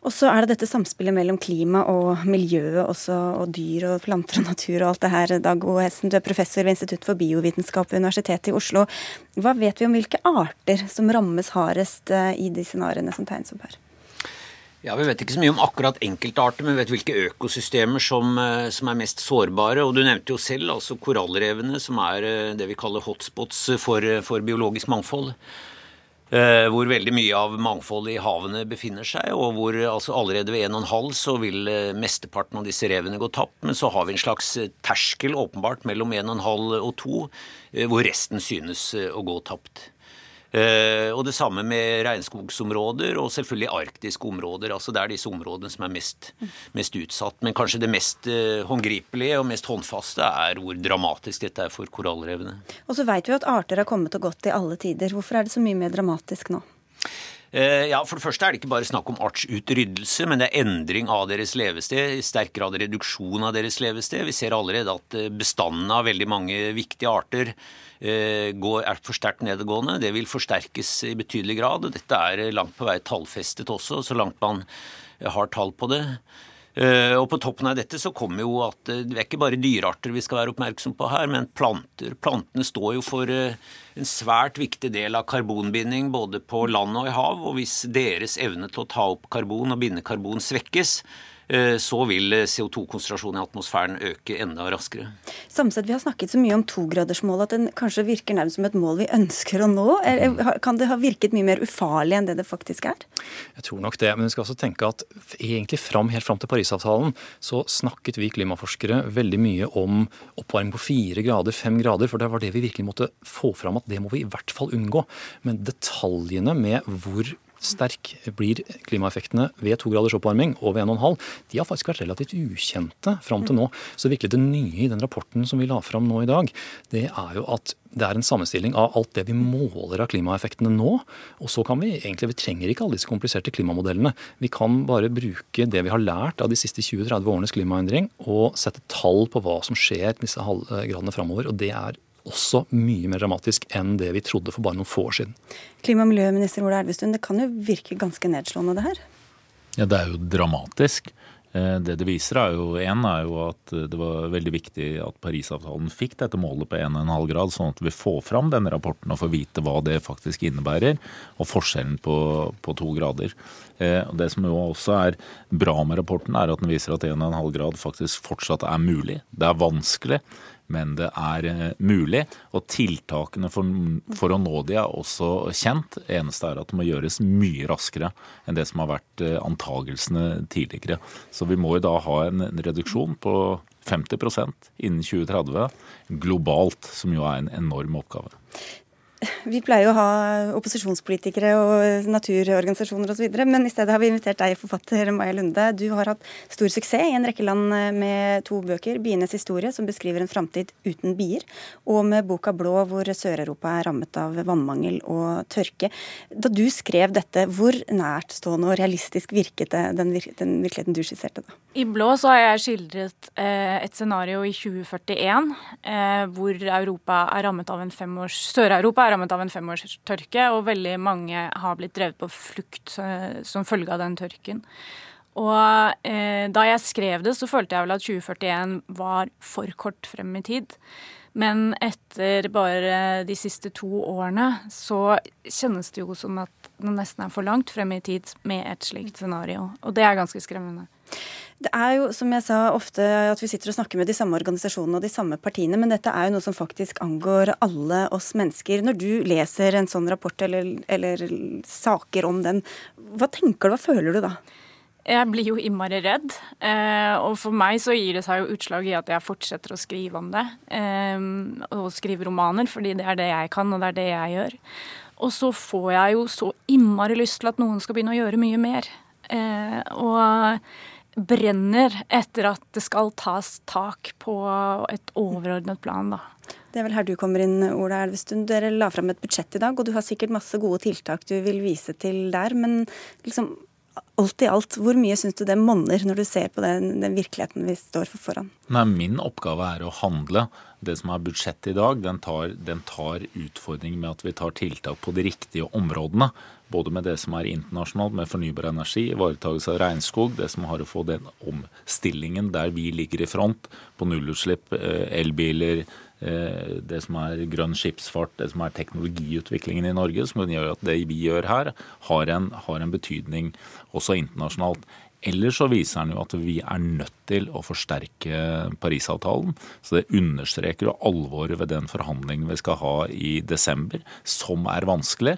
Og så er det dette samspillet mellom klima og miljøet også, og dyr og planter og natur og alt det her. Dag O. Hessen, du er professor ved Institutt for biovitenskap ved Universitetet i Oslo. Hva vet vi om hvilke arter som rammes hardest eh, i de scenarioene som tegnes opp her? Ja, Vi vet ikke så mye om akkurat enkeltarter, men vi vet hvilke økosystemer som, eh, som, er mest sårbare. Og Du nevnte jo selv altså korallrevene, som er eh, det vi kaller hotspots for, for biologisk mangfold. Eh, hvor veldig mye av mangfoldet i havene befinner seg, og hvor altså allerede ved 1,5 så vil eh, mesteparten av disse revene gå tapt. Men så har vi en slags eh, terskel åpenbart mellom 1,5 og 2, hvor resten synes å gå tapt. Uh, og det samme med regnskogsområder og selvfølgelig arktiske områder. altså Det er disse områdene som er mest, mest utsatt. Men kanskje det mest uh, håndgripelige og mest håndfaste er hvor dramatisk dette er for korallrevene. Og så veit vi at arter har kommet og gått i alle tider. Hvorfor er det så mye mer dramatisk nå? Uh, ja, For det første er det ikke bare snakk om artsutryddelse, men det er endring av deres levested. I sterk grad reduksjon av deres levested. Vi ser allerede at bestandene av veldig mange viktige arter Eh, er for sterkt nedadgående. Det vil forsterkes i betydelig grad. Dette er langt på vei tallfestet også, så langt man har tall på det. Eh, og på toppen av dette så kommer jo at eh, det er ikke bare dyrearter vi skal være oppmerksom på her, men planter. Plantene står jo for eh, en svært viktig del av karbonbinding både på land og i hav. Og hvis deres evne til å ta opp karbon og binde karbon svekkes, så vil eh, CO2-konsentrasjonen i atmosfæren øke enda raskere. Samtidig, Vi har snakket så mye om togradersmålet at den kanskje virker nærmest som et mål vi ønsker å nå. Kan det ha virket mye mer ufarlig enn det det faktisk er? Jeg tror nok det, men vi skal også tenke at egentlig fram, helt fram til Parisavtalen så snakket vi klimaforskere veldig mye om oppvarming på fire grader, fem grader, for det var det vi virkelig måtte få fram at det må vi i hvert fall unngå. Men detaljene med hvor sterk blir klimaeffektene ved to graders oppvarming og ved 1,5, de har faktisk vært relativt ukjente fram til nå. Så virkelig det nye i den rapporten som vi la fram nå i dag, det er jo at det er en sammenstilling av alt det vi måler av klimaeffektene nå. Og så kan vi egentlig, vi trenger ikke alle disse kompliserte klimamodellene. Vi kan bare bruke det vi har lært av de siste 20-30 årenes klimaendring, og sette tall på hva som skjer disse halvgradene framover. Og det er også mye mer dramatisk enn det vi trodde for bare noen få år siden. Klima- og miljøminister Ola Elvestuen, det kan jo virke ganske nedslående, det her? Ja, det er jo dramatisk. Eh, det det viser er jo en er jo at det var veldig viktig at Parisavtalen fikk dette målet på 1,5 grad, sånn at vi får fram denne rapporten og får vite hva det faktisk innebærer, og forskjellen på, på to grader. Eh, det som jo også er bra med rapporten, er at den viser at 1,5 grad faktisk fortsatt er mulig. Det er vanskelig, men det er eh, mulig. Og tiltakene for, for, å nå de er også kjent. Det eneste er at det må gjøres mye raskere enn det som har vært eh, antagelsene tidligere. Så vi må jo da ha en reduksjon på 50% innen 2030 globalt, som jo er en enorm oppgave. Vi pleier jo å ha opposisjonspolitikere og naturorganisasjoner osv., men i stedet har vi invitert deg, forfatter Maja Lunde. Du har hatt stor suksess i en rekke land med to bøker. 'Bienes historie', som beskriver en framtid uten bier, og med boka 'Blå', hvor Sør-Europa er rammet av vannmangel og tørke. Da du skrev dette, hvor nærtstående og realistisk virket det, den, den virkeligheten du skisserte da? I 'Blå' så har jeg skildret eh, et scenario i 2041 eh, hvor Europa er rammet av en femårs Sør-Europa rammet av en femårstørke, og veldig mange har blitt drevet på flukt eh, som følge av den tørken. Og eh, da jeg skrev det, så følte jeg vel at 2041 var for kort frem i tid. Men etter bare de siste to årene så kjennes det jo som at det nesten er for langt frem i tid med et slikt scenario. Og det er ganske skremmende. Det er jo, som jeg sa, ofte at vi sitter og snakker med de samme organisasjonene og de samme partiene, men dette er jo noe som faktisk angår alle oss mennesker. Når du leser en sånn rapport eller, eller saker om den, hva tenker du, hva føler du da? Jeg blir jo innmari redd. Eh, og for meg så gir det seg jo utslag i at jeg fortsetter å skrive om det. Eh, og skrive romaner, fordi det er det jeg kan, og det er det jeg gjør. Og så får jeg jo så innmari lyst til at noen skal begynne å gjøre mye mer. Eh, og brenner etter at det skal tas tak på et overordnet plan, da. Det er vel her du kommer inn, Ola Elvestuen. Dere la fram et budsjett i dag, og du har sikkert masse gode tiltak du vil vise til der. Men liksom, alt i alt, hvor mye syns du det monner når du ser på den, den, virkeligheten vi står for foran? Nei, Min oppgave er å handle. Det som er budsjettet i dag, den tar, den tar utfordringen med at vi tar tiltak på de riktige områdene. Både med det som er internasjonalt, med fornybar energi, ivaretakelse av regnskog, det som har å få den omstillingen der vi ligger i front på nullutslipp, eh, elbiler, det som er grønn skipsfart, det som er teknologiutviklingen i Norge, som gjør at det vi gjør her, har en, har en betydning også internasjonalt. Eller så viser den jo at vi er nødt til å forsterke Parisavtalen. Så det understreker jo alvoret ved den forhandlingen vi skal ha i desember, som er vanskelig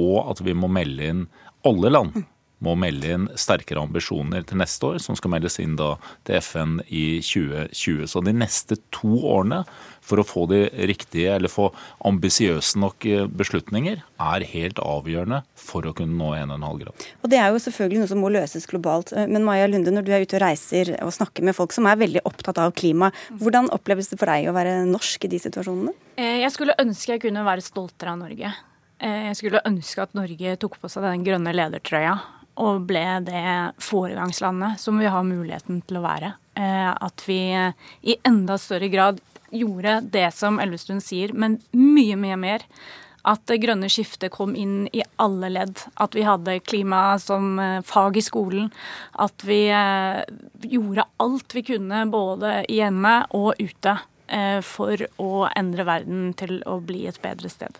og at vi må melde inn alle land må melde inn sterkere ambisjoner til neste år, som skal meldes inn da til FN i 2020. Så de neste to årene, for å få de riktige, eller få ambisiøse nok eh, beslutninger, er helt avgjørende for å kunne nå 1,5 grad. Og Det er jo selvfølgelig noe som må løses globalt. Eh, men Maja Lunde, når du er ute og reiser og snakker med folk som er veldig opptatt av klima, hvordan oppleves det for deg å være norsk i de situasjonene? Eh, jeg skulle ønske jeg kunne være stoltere av Norge. Eh, jeg skulle ønske at Norge tok på seg den grønne ledertrøya og ble det foregangslandet som vi har muligheten til å være. Eh, at vi i enda større grad gjorde det som Elvestuen sier, men mye, mye mer. At det grønne skiftet kom inn i alle ledd. At vi hadde klima som eh, fag i skolen. At vi eh, gjorde alt vi kunne både hjemme og ute for å endre verden til å bli et bedre sted.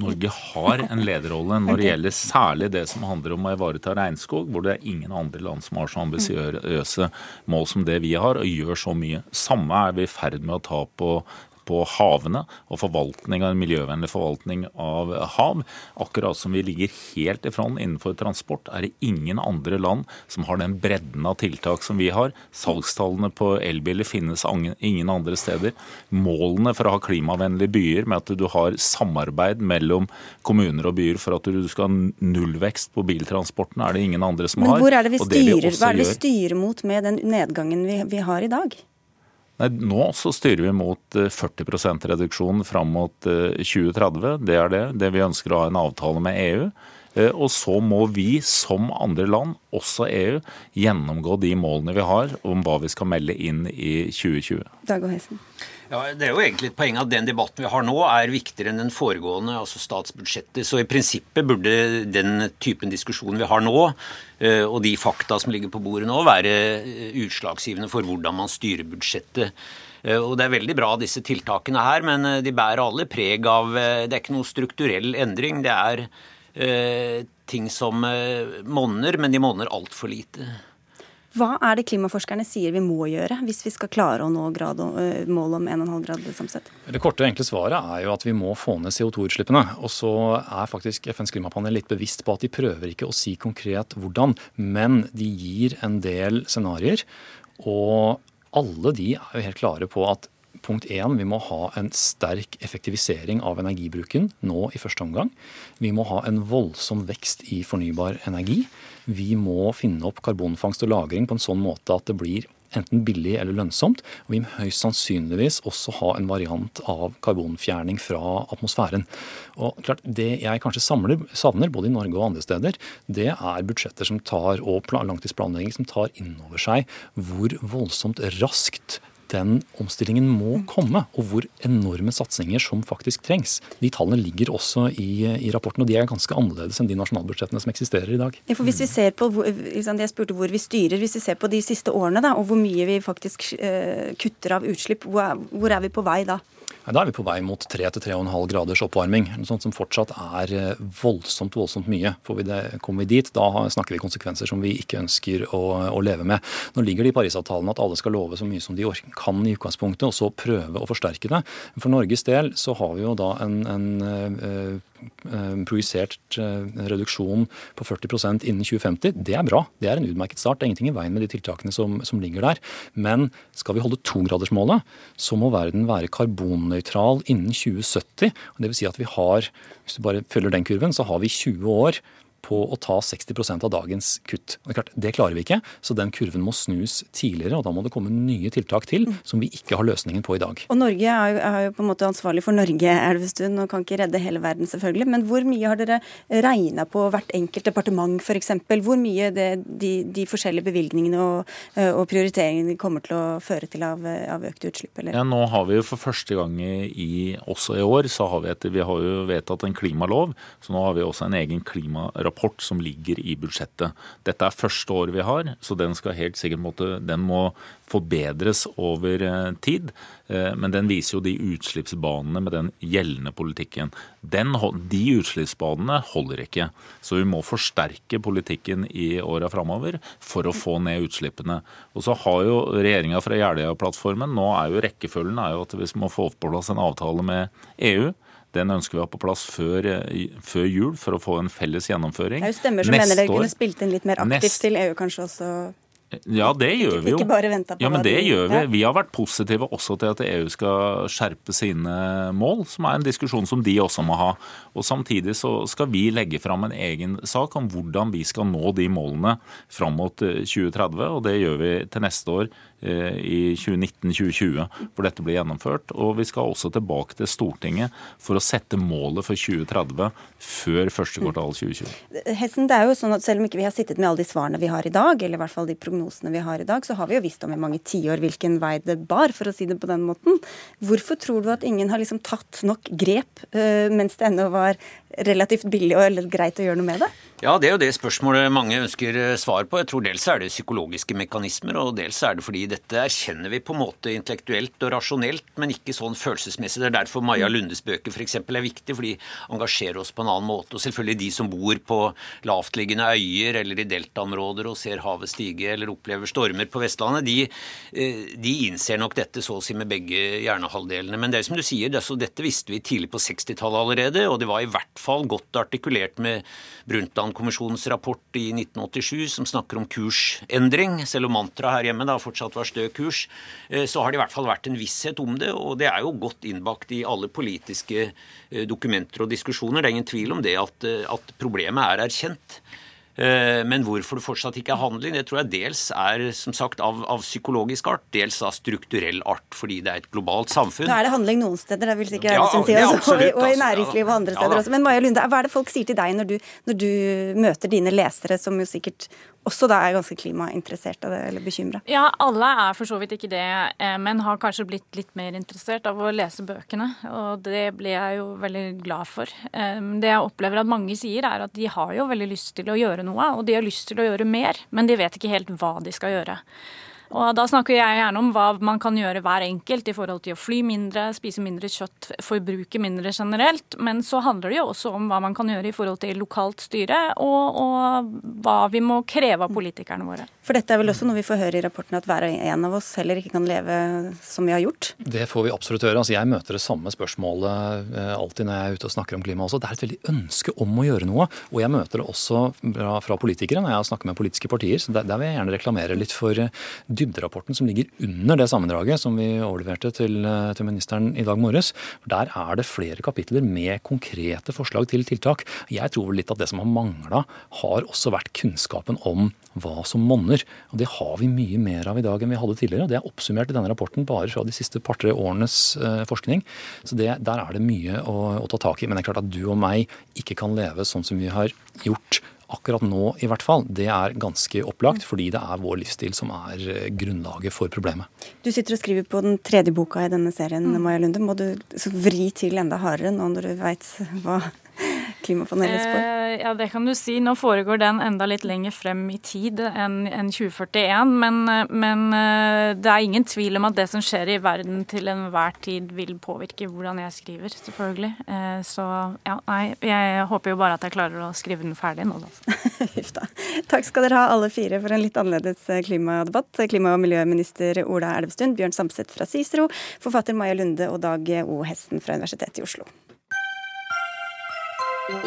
Norge har en lederrolle når det gjelder særlig det som handler om å ivareta regnskog, hvor det er ingen andre land som har så ambisiøse mål som det vi har, og gjør så mye. Samme er vi i ferd med å ta på på havene og forvaltning av en miljøvennlig forvaltning av hav. Akkurat som vi ligger helt i front innenfor transport, er det ingen andre land som har den bredden av tiltak som vi har. Salgstallene på elbiler finnes ingen andre steder. Målene for å ha klimavennlige byer med at du har samarbeid mellom kommuner og byer for at du skal ha nullvekst på biltransporten, er det ingen andre som Men har. hvor er det vi styrer, hva er det vi styrer mot med den nedgangen vi, vi har i dag? Nei, Nå så styrer vi mot 40 eh, reduksjon fram mot 2030. Eh, det er det. Det vi ønsker å ha en avtale med EU. Eh, og så må vi som andre land, også EU, gjennomgå de målene vi har om hva vi skal melde inn i 2020. Dag og. Ja, Det er jo egentlig et poeng at den debatten vi har nå er viktigere enn den foregående, altså statsbudsjettet. Så i prinsippet burde den typen diskusjon vi har nå, eh, og de fakta som ligger på bordet nå, være eh, utslagsgivende for hvordan man styrer budsjettet. Eh, og Det er veldig bra disse tiltakene her, men de bærer alle preg av Det er ikke noe strukturell endring. Det er ting som monner, men de monner altfor lite. Hva er det klimaforskerne sier vi må gjøre hvis vi skal klare å nå grad, målet om 1,5 grad samsett? Det korte og enkle svaret er jo at vi må få ned CO2-utslippene. Og så er faktisk FNs klimapanel litt bevisst på at de prøver ikke å si konkret hvordan, men de gir en del scenarioer. Og alle de er jo helt klare på at punkt én, vi må ha en sterk effektivisering av energibruken nå i første omgang. Vi må ha en voldsom vekst i fornybar energi. Vi må finne opp karbonfangst og -lagring på en sånn måte at det blir enten billig eller lønnsomt. Og vi må høyst sannsynligvis også ha en variant av karbonfjerning fra atmosfæren. Og klart, Det jeg kanskje samler, savner, både i Norge og andre steder, det er budsjetter som tar, og langtidsplanlegging som tar inn over seg hvor voldsomt raskt den omstillingen må komme, og hvor enorme satsinger som faktisk trengs. De tallene ligger også i, i, rapporten, og de er ganske annerledes enn de nasjonalbudsjettene som eksisterer i dag. Ja, for hvis vi ser på, liksom, Jeg spurte hvor vi styrer. Hvis vi ser på de siste årene da, og hvor mye vi faktisk uh, kutter av utslipp, hvor, hvor er vi på vei da? Da er vi på vei mot 3-3,5 graders oppvarming. Noe sånt som fortsatt er eh, voldsomt voldsomt mye. Får vi det, kommer vi dit, da snakker vi konsekvenser som vi ikke ønsker å, å leve med. Nå ligger det i Parisavtalen at alle skal love så mye som de kan i utgangspunktet, og så prøve å forsterke det. For Norges del så har vi jo da en, en øh, projisert reduksjon på 40% innen 2050. Det er bra. Det er en utmerket start. Det er ingenting i veien med de tiltakene som, som ligger der. Men skal vi holde togradersmålet, så må verden være karbonnøytral innen 2070. Det vil si at vi har, hvis du bare følger den kurven, så har vi 20 år på å ta 60% av dagens kutt. Det, klart, det klarer vi ikke, så den kurven må snus tidligere. og Da må det komme nye tiltak til som vi ikke har løsningen på i dag. Og Norge er jo, er jo på en måte ansvarlig for Norge Elvestuen, og kan ikke redde hele verden, selvfølgelig. Men hvor mye har dere regna på hvert enkelt departement f.eks.? Hvor mye det, de, de, forskjellige bevilgningene og, og, prioriteringene kommer til å føre til av, av økte utslipp? Eller? Ja, nå har vi jo for første gang i, også i år, så har vi, et, vi har jo vedtatt en klimalov. Så nå har vi også en egen klimarapport rapport som ligger i budsjettet. Dette er første året vi har, så den skal helt sikkert måtte, den må forbedres over eh, tid. Eh, men den viser jo de utslippsbanene med den gjeldende politikken. Den, de utslippsbanene holder ikke. Så vi må forsterke politikken i åra framover for å få ned utslippene. Og så har jo regjeringa fra Jeløya-plattformen Nå er jo rekkefølgen er jo at vi må få på plass en avtale med EU. Den ønsker vi å ha på plass før, eh, før, jul for å få en felles gjennomføring. Det er jo stemmer som neste mener dere kunne spilt inn litt mer aktivt nest... til EU kanskje også? Ja, det gjør vi jo. Ikke bare på ja, men det gjør vi. Vi har vært positive også til at EU skal skjerpe sine mål, som er en diskusjon som de også må ha. Og Samtidig så skal vi legge fram en egen sak om hvordan vi skal nå de målene fram mot 2030, eh, og det gjør vi til neste år Eh, i 2019-2020, hvor dette blir gjennomført. Og vi skal også tilbake til Stortinget for å sette målet for 2030 før første kvartal 2020. Hessen, det er jo sånn at Selv om ikke vi har sittet med alle de svarene vi har i dag, eller i hvert fall de prognosene vi har i dag, så har vi jo visst om i mange tiår hvilken vei det bar, for å si det på den måten. Hvorfor tror du at ingen har liksom tatt nok grep uh, mens det ennå var relativt billig og greit å gjøre noe med det? Ja, Det er jo det spørsmålet mange ønsker eh, svar på. Jeg tror Dels er det psykologiske mekanismer, og dels er det fordi dette erkjenner vi på en måte intellektuelt og rasjonelt, men ikke sånn følelsesmessig. Det er derfor Maja Lundes bøker f.eks. er viktig, for de engasjerer oss på en annen måte. Og selvfølgelig de som bor på lavtliggende øyer eller i deltaområder og ser havet stige eller opplever stormer på Vestlandet, de, eh, de innser nok dette så å si med begge hjernehalvdelene. Men det er som du sier, det, dette visste vi tidlig på 60-tallet allerede, og det var i hvert fall godt artikulert med Brundtland-kommisjonens rapport i 1987 som snakker om kursendring. Selv om mantraet her hjemme da fortsatt var stø kurs, eh, så har det i hvert fall vært en visshet om det. Og det er jo godt innbakt i alle politiske eh, dokumenter og diskusjoner. Det er ingen tvil om det at, eh, at problemet er erkjent. Eh, men hvorfor det fortsatt ikke er handling, det tror jeg dels er som sagt av, av, psykologisk art, dels av strukturell art, fordi det er et globalt samfunn. Da er det handling noen steder, det vil sikkert ja, si også, og, og, i næringslivet og andre steder ja, også. Men Maja Lunde, hva er det folk sier til deg når du, når du møter dine lesere, som jo sikkert også da er ganske klimainteressert av det, eller bekymra? Ja, alle er for så vidt ikke det, eh, men har kanskje blitt litt mer interessert av å lese bøkene. Og det blir jeg jo veldig glad for. Det jeg opplever at mange sier, er at de har jo veldig lyst til å gjøre noe, og de har lyst til å gjøre mer, men de vet ikke helt hva de skal gjøre. Og da snakker jeg gjerne om hva man kan gjøre hver enkelt i forhold til å fly mindre, spise mindre kjøtt, forbruke mindre generelt. Men så handler det jo også om hva man kan gjøre i forhold til lokalt styre, og, og hva vi må kreve av politikerne våre. For dette er vel også noe vi får høre i rapporten, at hver og en av oss heller ikke kan leve som vi har gjort? Det får vi absolutt høre. Altså, jeg møter det samme spørsmålet eh, alltid når jeg er ute og snakker om klima også. Det er et veldig ønske om å gjøre noe. Og jeg møter det også fra, fra politikere når jeg snakker med politiske partier. Så der, der vil jeg gjerne reklamere litt for uh, dybderapporten som ligger under det sammendraget som vi overleverte til, eh, til ministeren i dag morges. Der er det flere kapitler med konkrete forslag til tiltak. Jeg tror litt at det som har mangla, har også vært kunnskapen om hva som monner. Og Det har vi mye mer av i dag enn vi hadde tidligere. og Det er oppsummert i denne rapporten bare fra de siste par-tre årenes eh, forskning. Så det, Der er det mye å, å ta tak i. Men det er klart at du og meg ikke kan leve sånn som vi har gjort akkurat nå i hvert fall, det er ganske opplagt, fordi det er vår livsstil som er eh, grunnlaget for problemet. Du sitter og skriver på den tredje boka i denne serien, mm. Maja Lunde. Må du vri til enda hardere nå når du veit hva klimapanelet spår? Eh, ja, det kan du si. Nå foregår den enda litt lenger frem i tid enn en 2041. Men, men, eh, det er ingen tvil om at det som skjer i verden til enhver tid vil påvirke hvordan jeg skriver, selvfølgelig. Eh, så ja, nei, jeg håper jo bare at jeg klarer å skrive den ferdig nå, da. Takk skal dere ha alle fire for en litt annerledes eh, klimadebatt. Klima- og miljøminister Ola Elvestuen, Bjørn Samset fra Cicero, forfatter Maja Lunde og Dag O. Hesten fra Universitetet i Oslo. Men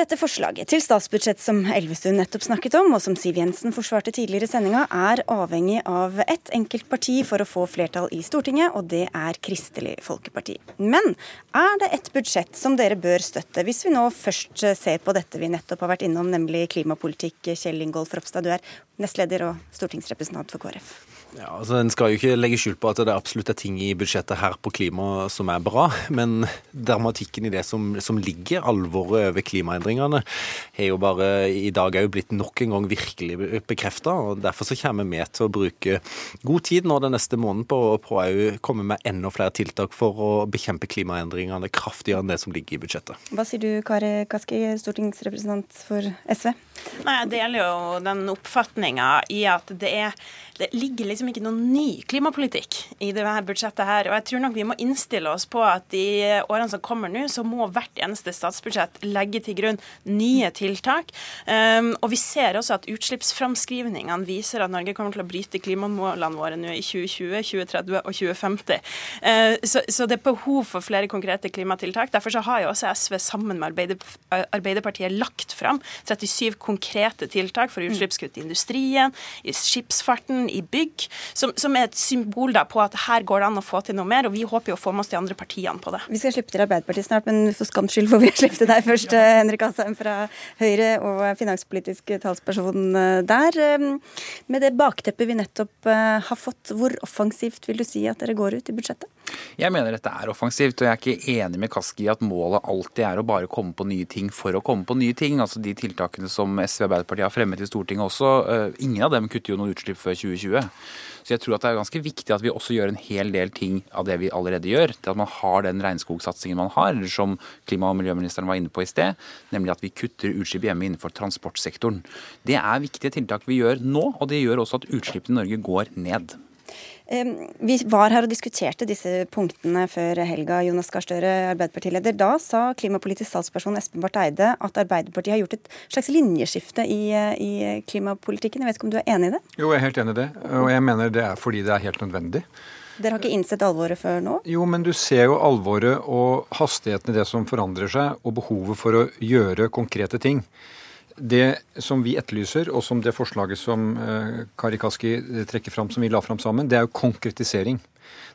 dette forslaget til statsbudsjett som Elvestuen nettopp snakket om, og som Siv Jensen forsvarte tidligere i sendinga, er avhengig av ett enkelt parti for å få flertall i Stortinget, og det er Kristelig Folkeparti. Men er det et budsjett som dere bør støtte, hvis vi nå først ser på dette vi nettopp har vært innom, nemlig klimapolitikk? Kjell Ingolf Ropstad, du er nestleder og stortingsrepresentant for KrF. Ja, altså En skal jo ikke legge skjul på at det absolutt er ting i budsjettet her på klima som er bra, men dramatikken i det som, som ligger, alvoret over klimaendringene, har jo bare i dag òg blitt nok en gang virkelig bekrefta. Derfor så kommer vi til å bruke god tid nå den neste måneden på, på å komme med enda flere tiltak for å bekjempe klimaendringene kraftigere enn det som ligger i budsjettet. Hva sier du Kari Kaski, stortingsrepresentant for SV? Nei, Jeg deler jo den oppfatninga i at det er det ligger liksom ikke noen ny klimapolitikk i det her budsjettet her. Og jeg tror nok vi må innstille oss på at i årene som kommer nå, så må hvert eneste statsbudsjett legge til grunn nye tiltak. Um, og vi ser også at utslippsframskrivningene viser at Norge kommer til å bryte klimamålene våre nå i 2020, 2030 og 2050. Uh, så, så, det er behov for flere konkrete klimatiltak. Derfor så har jo også SV sammen med Arbeiderpartiet lagt fram 37 konkrete tiltak for utslippskutt i industrien, i skipsfarten, i bygg, som, som er et symbol da, på at her går det an å få til noe mer. og Vi håper jo å få med oss de andre partiene på det. Vi skal slippe til Arbeiderpartiet snart, men for skams skyld får vi slippe til deg først, ja. Eh, Henrik Asheim fra Høyre og finanspolitisk talsperson eh, der. Eh, med det bakteppet vi nettopp har fått, hvor offensivt vil du si at dere går ut i budsjettet? Jeg mener dette er offensivt, og jeg er ikke enig med Kaski i at målet alltid er å bare komme på nye ting for å komme på nye ting. Altså De tiltakene som SV og Arbeiderpartiet har fremmet i Stortinget også, uh, ingen av dem kutter jo noen utslipp før 2020. Så jeg tror at det er ganske viktig at vi også gjør en hel del ting av det vi allerede gjør. Til at man har den regnskogsatsingen man har, som klima- og miljøministeren var inne på i sted, nemlig at vi kutter utslipp hjemme innenfor transportsektoren. Det er viktige tiltak vi gjør nå, og det gjør også at utslippene i Norge går ned. Vi var her og diskuterte disse punktene før helga. Jonas Gahr Støre, Arbeiderpartileder. Da sa klimapolitisk statsperson Espen Barth Eide at Arbeiderpartiet har gjort et slags linjeskifte i, i, klimapolitikken. Jeg vet ikke om du er enig i det? Jo, jeg er helt enig i det. Og jeg mener det er fordi det er helt nødvendig. Dere har ikke innsett alvoret før nå? Jo, men du ser jo alvoret og hastigheten i det som forandrer seg, og behovet for å gjøre konkrete ting det som vi etterlyser, og som det forslaget som eh, Kari Kaski trekker fram, som vi la fram sammen, det er jo konkretisering.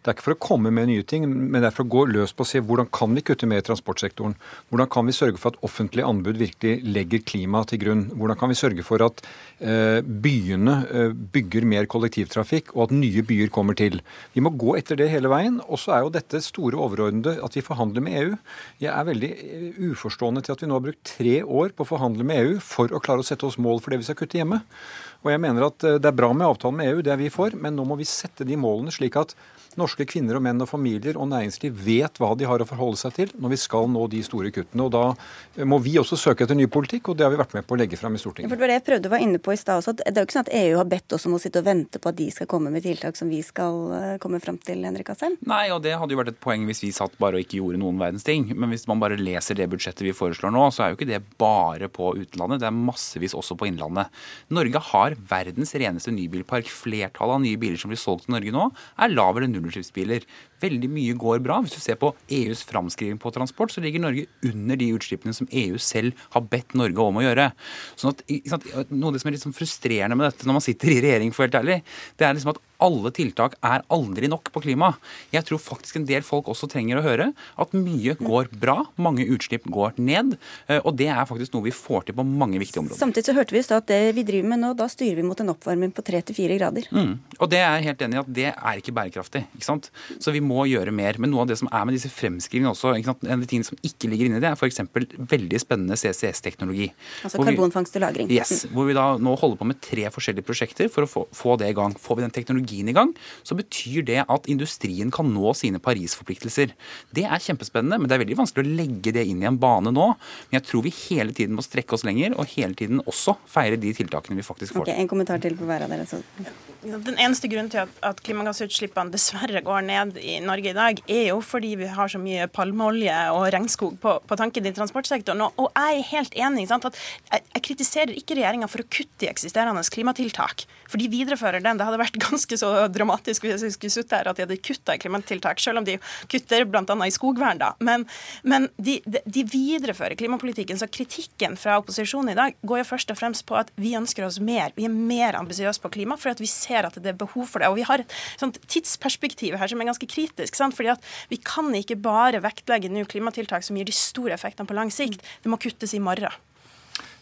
Det er ikke for å komme med nye ting, men det er for å gå løs på å se hvordan kan vi kutte mer i transportsektoren. Hvordan kan vi sørge for at offentlige anbud virkelig legger klima til grunn. Hvordan kan vi sørge for at eh, byene eh, bygger mer kollektivtrafikk, og at nye byer kommer til. Vi må gå etter det hele veien. Og så er jo dette store overordnede at vi forhandler med EU. Jeg er veldig eh, uforstående til at vi nå har brukt tre år på å forhandle med EU for å klare å sette oss mål for det vi skal kutte hjemme. Og jeg mener at Det er bra med avtalen med EU, det er vi for, men nå må vi sette de målene slik at norske kvinner og menn og familier og næringsliv vet hva de har å forholde seg til når vi skal nå de store kuttene. og Da må vi også søke etter ny politikk, og det har vi vært med på å legge fram i Stortinget. For det var det jeg prøvde å være inne på i stad også. Det er jo ikke sånn at EU har bedt oss om å sitte og vente på at de skal komme med tiltak som vi skal eh, komme fram til, Henrik Asheim? Nei, og det hadde jo vært et poeng hvis vi satt bare og ikke gjorde noen verdens ting. Men hvis man bare leser det budsjettet vi foreslår nå, så er jo ikke det bare på utenlandet. Det er massevis også på innlandet. Norge har verdens reneste nybilpark. Flertallet av nye biler som blir solgt i Norge nå, er lav- eller nullutslippsbiler. Veldig mye går bra. Hvis du ser på EUs framskriving på transport, så ligger Norge under de utslippene som EU selv har bedt Norge om å gjøre. Sånn at, Noe av det som er litt sånn frustrerende med dette når man sitter i regjering, for helt ærlig, det er liksom at alle tiltak er aldri nok på klima. Jeg tror faktisk en del folk også trenger å høre at mye går bra, mange utslipp går ned. Eh, og det er faktisk noe vi får til på mange viktige områder. Samtidig så hørte vi at det vi driver med nå, da styrer vi mot en oppvarming på 3-4 grader. Mm. Og det er jeg helt enig i at det er ikke bærekraftig. ikke sant? Så vi må gjøre mer. Men noe av det som er med disse fremskrivingene også, en av de tingene som ikke ligger inni det, er f.eks. veldig spennende CCS-teknologi. Altså karbonfangst og -lagring. Yes, hvor vi da nå holder på med tre forskjellige prosjekter for å få, få det i gang. Får vi den teknologien teknologien i gang, så betyr det at industrien kan nå sine Paris-forpliktelser. Det er kjempespennende, men det er veldig vanskelig å legge det inn i en bane nå. Men jeg tror vi hele tiden må strekke oss lenger, og hele tiden også feire de tiltakene vi faktisk får. Okay, en kommentar til på hver av dere. Så. Den eneste grunnen til at, at klimagassutslippene dessverre går ned i Norge i dag, er jo fordi vi har så mye palmeolje og regnskog på, på tanken i transportsektoren. Og, og, jeg er helt enig. Sant, at jeg, jeg kritiserer ikke regjeringa for å kutte i eksisterende klimatiltak. For de viderefører den. Det hadde vært ganske så dramatisk hvis jeg skulle sittet her at de hadde kutta i klimatiltak, selv om de kutter bl.a. i skogvern. da. Men, men de, de, viderefører klimapolitikken. Så kritikken fra opposisjonen i dag går jo først og fremst på at vi ønsker oss mer. Vi er mer ambisiøse på klima for at vi ser at det er behov for det. Og vi har et tidsperspektiv her som er ganske kritisk. Sant? fordi at vi kan ikke bare vektlegge nå klimatiltak som gir de store effektene på lang sikt. Det må kuttes i morgen.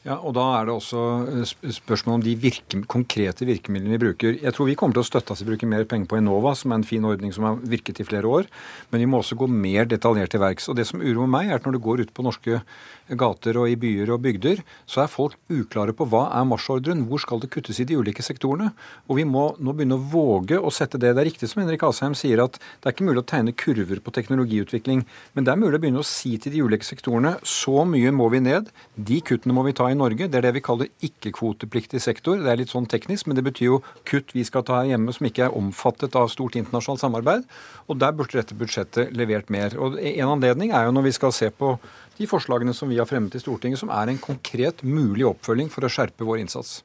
Ja, og Da er det også eh, spørsmål om de virke, konkrete virkemidlene vi bruker. Jeg tror vi kommer til å støtte oss i å bruke mer penger på Enova, som er en fin ordning som har virket i flere år. Men vi må også gå mer detaljert til verks. Og Det som uroer meg, er at når du går ut på norske gater og i byer og bygder, så er folk uklare på hva er marsjordren, hvor skal det kuttes i de ulike sektorene. Og vi må nå begynne å våge å sette det. Det er riktig som Henrik Asheim sier, at det er ikke mulig å tegne kurver på teknologiutvikling. Men det er mulig å begynne å si til de ulike sektorene så mye må vi ned, de kuttene må vi ta i Norge. Det er det vi kaller ikke-kvotepliktig sektor. Det er litt sånn teknisk, men det betyr jo kutt vi skal ta her hjemme som ikke er omfattet av stort internasjonalt samarbeid. Og der burde dette budsjettet levert mer. Og En anledning er jo når vi skal se på de forslagene som vi har fremmet i Stortinget, som er en konkret mulig oppfølging for å skjerpe vår innsats.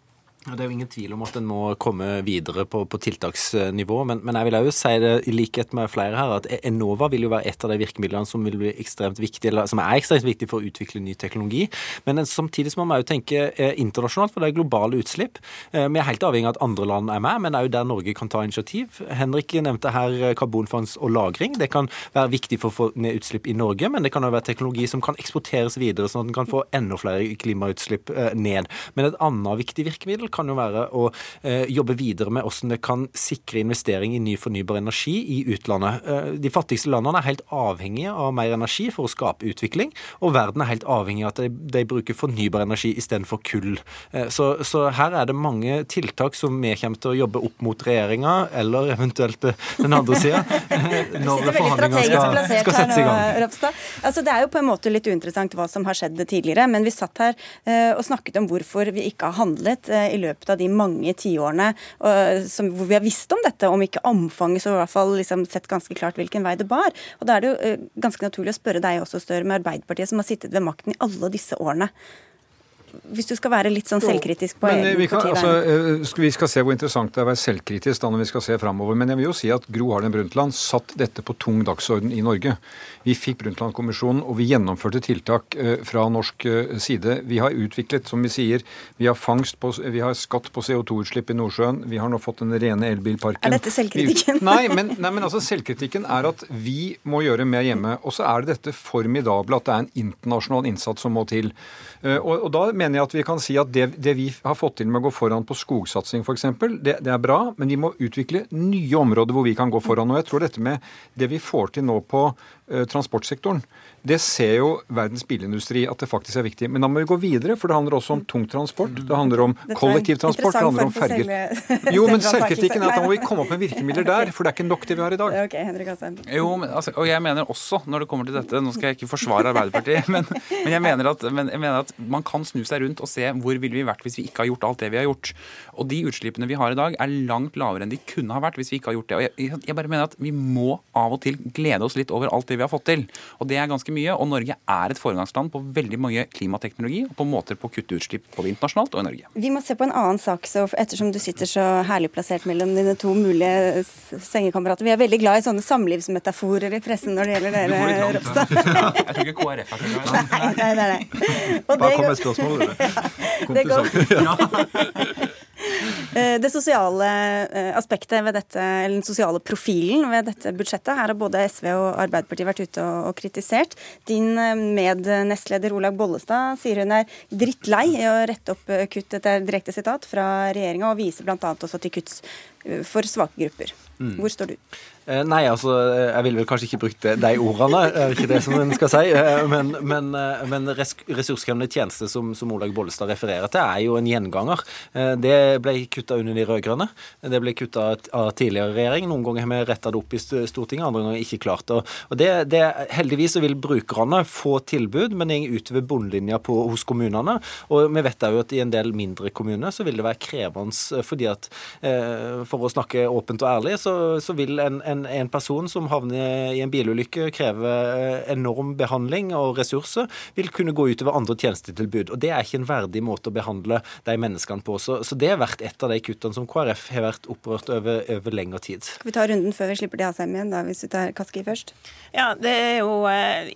Det er jo ingen tvil om at en må komme videre på, på tiltaksnivå, men, men, jeg vil også si det i likhet med flere her, at Enova vil jo være et av de virkemidlene som vil bli ekstremt viktig, eller som er ekstremt viktig for å utvikle ny teknologi. Men samtidig må vi også tenke eh, internasjonalt, for det er globale utslipp. Eh, vi er helt avhengig av at andre land er med, men også der Norge kan ta initiativ. Henrik nevnte her eh, karbonfangst og -lagring. Det kan være viktig for å få ned utslipp i Norge, men det kan også være teknologi som kan eksporteres videre, sånn at en kan få enda flere klimautslipp ned. Men et annet viktig virkemiddel kan jo være å eh, jobbe videre med hvordan det kan sikre investering i ny fornybar energi i utlandet. Eh, de fattigste landene er helt avhengige av mer energi for å skape utvikling, og verden er helt avhengig av at de, de bruker fornybar energi istedenfor kull. Eh, så, så, her er det mange tiltak som vi kommer til å jobbe opp mot regjeringa, eller eventuelt den andre sida, når forhandlingene skal, skal settes i gang. Altså, det er jo på en måte litt uinteressant hva som har skjedd tidligere, men vi satt her og snakket om hvorfor vi ikke har handlet i løpet av de mange tiårene hvor vi har visst om dette, om ikke omfanget, så i hvert fall liksom sett ganske klart hvilken vei det bar. Og Da er det jo ganske naturlig å spørre deg også, Støre, med Arbeiderpartiet, som har sittet ved makten i alle disse årene hvis du skal være litt sånn selvkritisk på egen vi, altså, vi skal se hvor interessant det er å være selvkritisk da når vi skal se framover. Men jeg vil jo si at Gro Harlem Brundtland satt dette på tung dagsorden i Norge. Vi fikk Brundtland-kommisjonen, og vi gjennomførte tiltak eh, fra norsk eh, side. Vi har utviklet, som vi sier, vi har, fangst på, vi har skatt på CO2-utslipp i Nordsjøen. Vi har nå fått den rene elbilparken. Er dette selvkritikken? nei, men, nei, men altså selvkritikken er at vi må gjøre mer hjemme. Og så er det dette formidable at det er en internasjonal innsats som må til. Eh, og, og, da mener jeg at vi kan si at det, det vi har fått til med å gå foran på skogsatsing f.eks., det, det er bra, men vi må utvikle nye områder hvor vi kan gå foran. Og jeg tror dette med det vi får til nå på uh, transportsektoren, det ser jo verdens bilindustri at det faktisk er viktig. Men da må vi gå videre, for det handler også om tungtransport. Det handler om kollektivtransport, det handler om ferger. Jo, men selvkritikken er at da må vi komme opp med virkemidler der, for det er ikke nok det vi har i dag. Ok, Henrik Jo, men, altså, og jeg mener også, når det kommer til dette, nå skal jeg ikke forsvare Arbeiderpartiet, men, men, jeg mener at, men jeg mener at man kan snu seg rundt og se hvor ville vi vært hvis vi ikke har gjort alt det vi har gjort. Og de utslippene vi har i dag, er langt lavere enn de kunne ha vært hvis vi ikke har gjort det. Og jeg, jeg bare mener at vi må av og til glede oss litt over alt det vi har fått til. Og det er ganske mye. Og Norge er et foregangsland på veldig mye klimateknologi og på måter på å kutte utslipp både internasjonalt og i Norge. Vi må se på en annen sak, så ettersom du sitter så herlig plassert mellom dine to mulige sengekamerater. Vi er veldig glad i sånne samlivsmetaforer i pressen når det gjelder dere, Ropstad. Jeg tror ikke KrF er så glad i det. Nei, nei, nei. Bare kom med spørsmål. du. Ja, det går. Eh, det sosiale eh, aspektet ved dette, eller den sosiale profilen ved dette budsjettet, her har både SV og Arbeiderpartiet vært ute og, og kritisert. Din eh, mednestleder Olaug Bollestad sier hun er drittlei i å rette opp kutt, dette er direkte sitat fra regjeringa, og viser bl.a. også til kutt for svake grupper. Mm. Hvor står du? Eh, nei, altså, jeg ville vel kanskje ikke brukt de ordene, er ikke det som en skal si. Eh, men, men, eh, men ressurskrevende tjeneste, som, som Olaug Bollestad refererer til, er jo en gjenganger. Det ble kutta under de rød-grønne. Det ble kutta av tidligere regjering. Noen ganger har vi retta det opp i Stortinget, andre ganger ikke klart det. Og det, det, heldigvis så vil brukerne få tilbud, men det går utover bunnlinja på, hos kommunene. Og vi vet òg at i en del mindre kommuner så vil det være krevende, fordi at for å snakke åpent og ærlig, så, så vil en, en en, en, person som havner i en bilulykke, krever eh, enorm behandling og ressurser, vil kunne gå utover andre tjenestetilbud. Og Det er ikke en verdig måte å behandle de menneskene på. Så, så det har vært et av de kuttene som KrF har vært opprørt over, over lengre tid. Skal vi ta runden før vi slipper til Asheim igjen, da, hvis vi tar Kaski først? Ja, det er jo eh,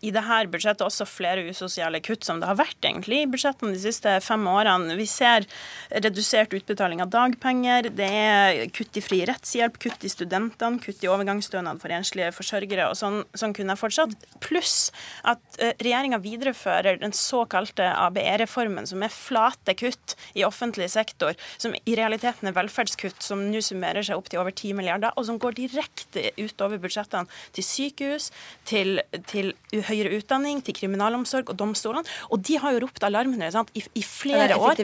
i dette budsjettet også flere usosiale kutt, som det har vært egentlig i budsjettene de siste fem årene. Vi ser redusert utbetaling av dagpenger, det er kutt i fri rettshjelp, kutt i studentene, kutt i overgangsstønad for enslige forsørgere, og sånn, sånn kunne jeg fortsatt. Pluss at uh, regjeringa viderefører den såkalte ABE-reformen, som er flate kutt i offentlig sektor, som i realiteten er velferdskutt, som nå summerer seg opp til over 10 milliarder, og som går direkte utover budsjettene til sykehus, til, til høyere utdanning, til kriminalomsorg og domstolene. Og de har jo ropt alarm i, i, flere år.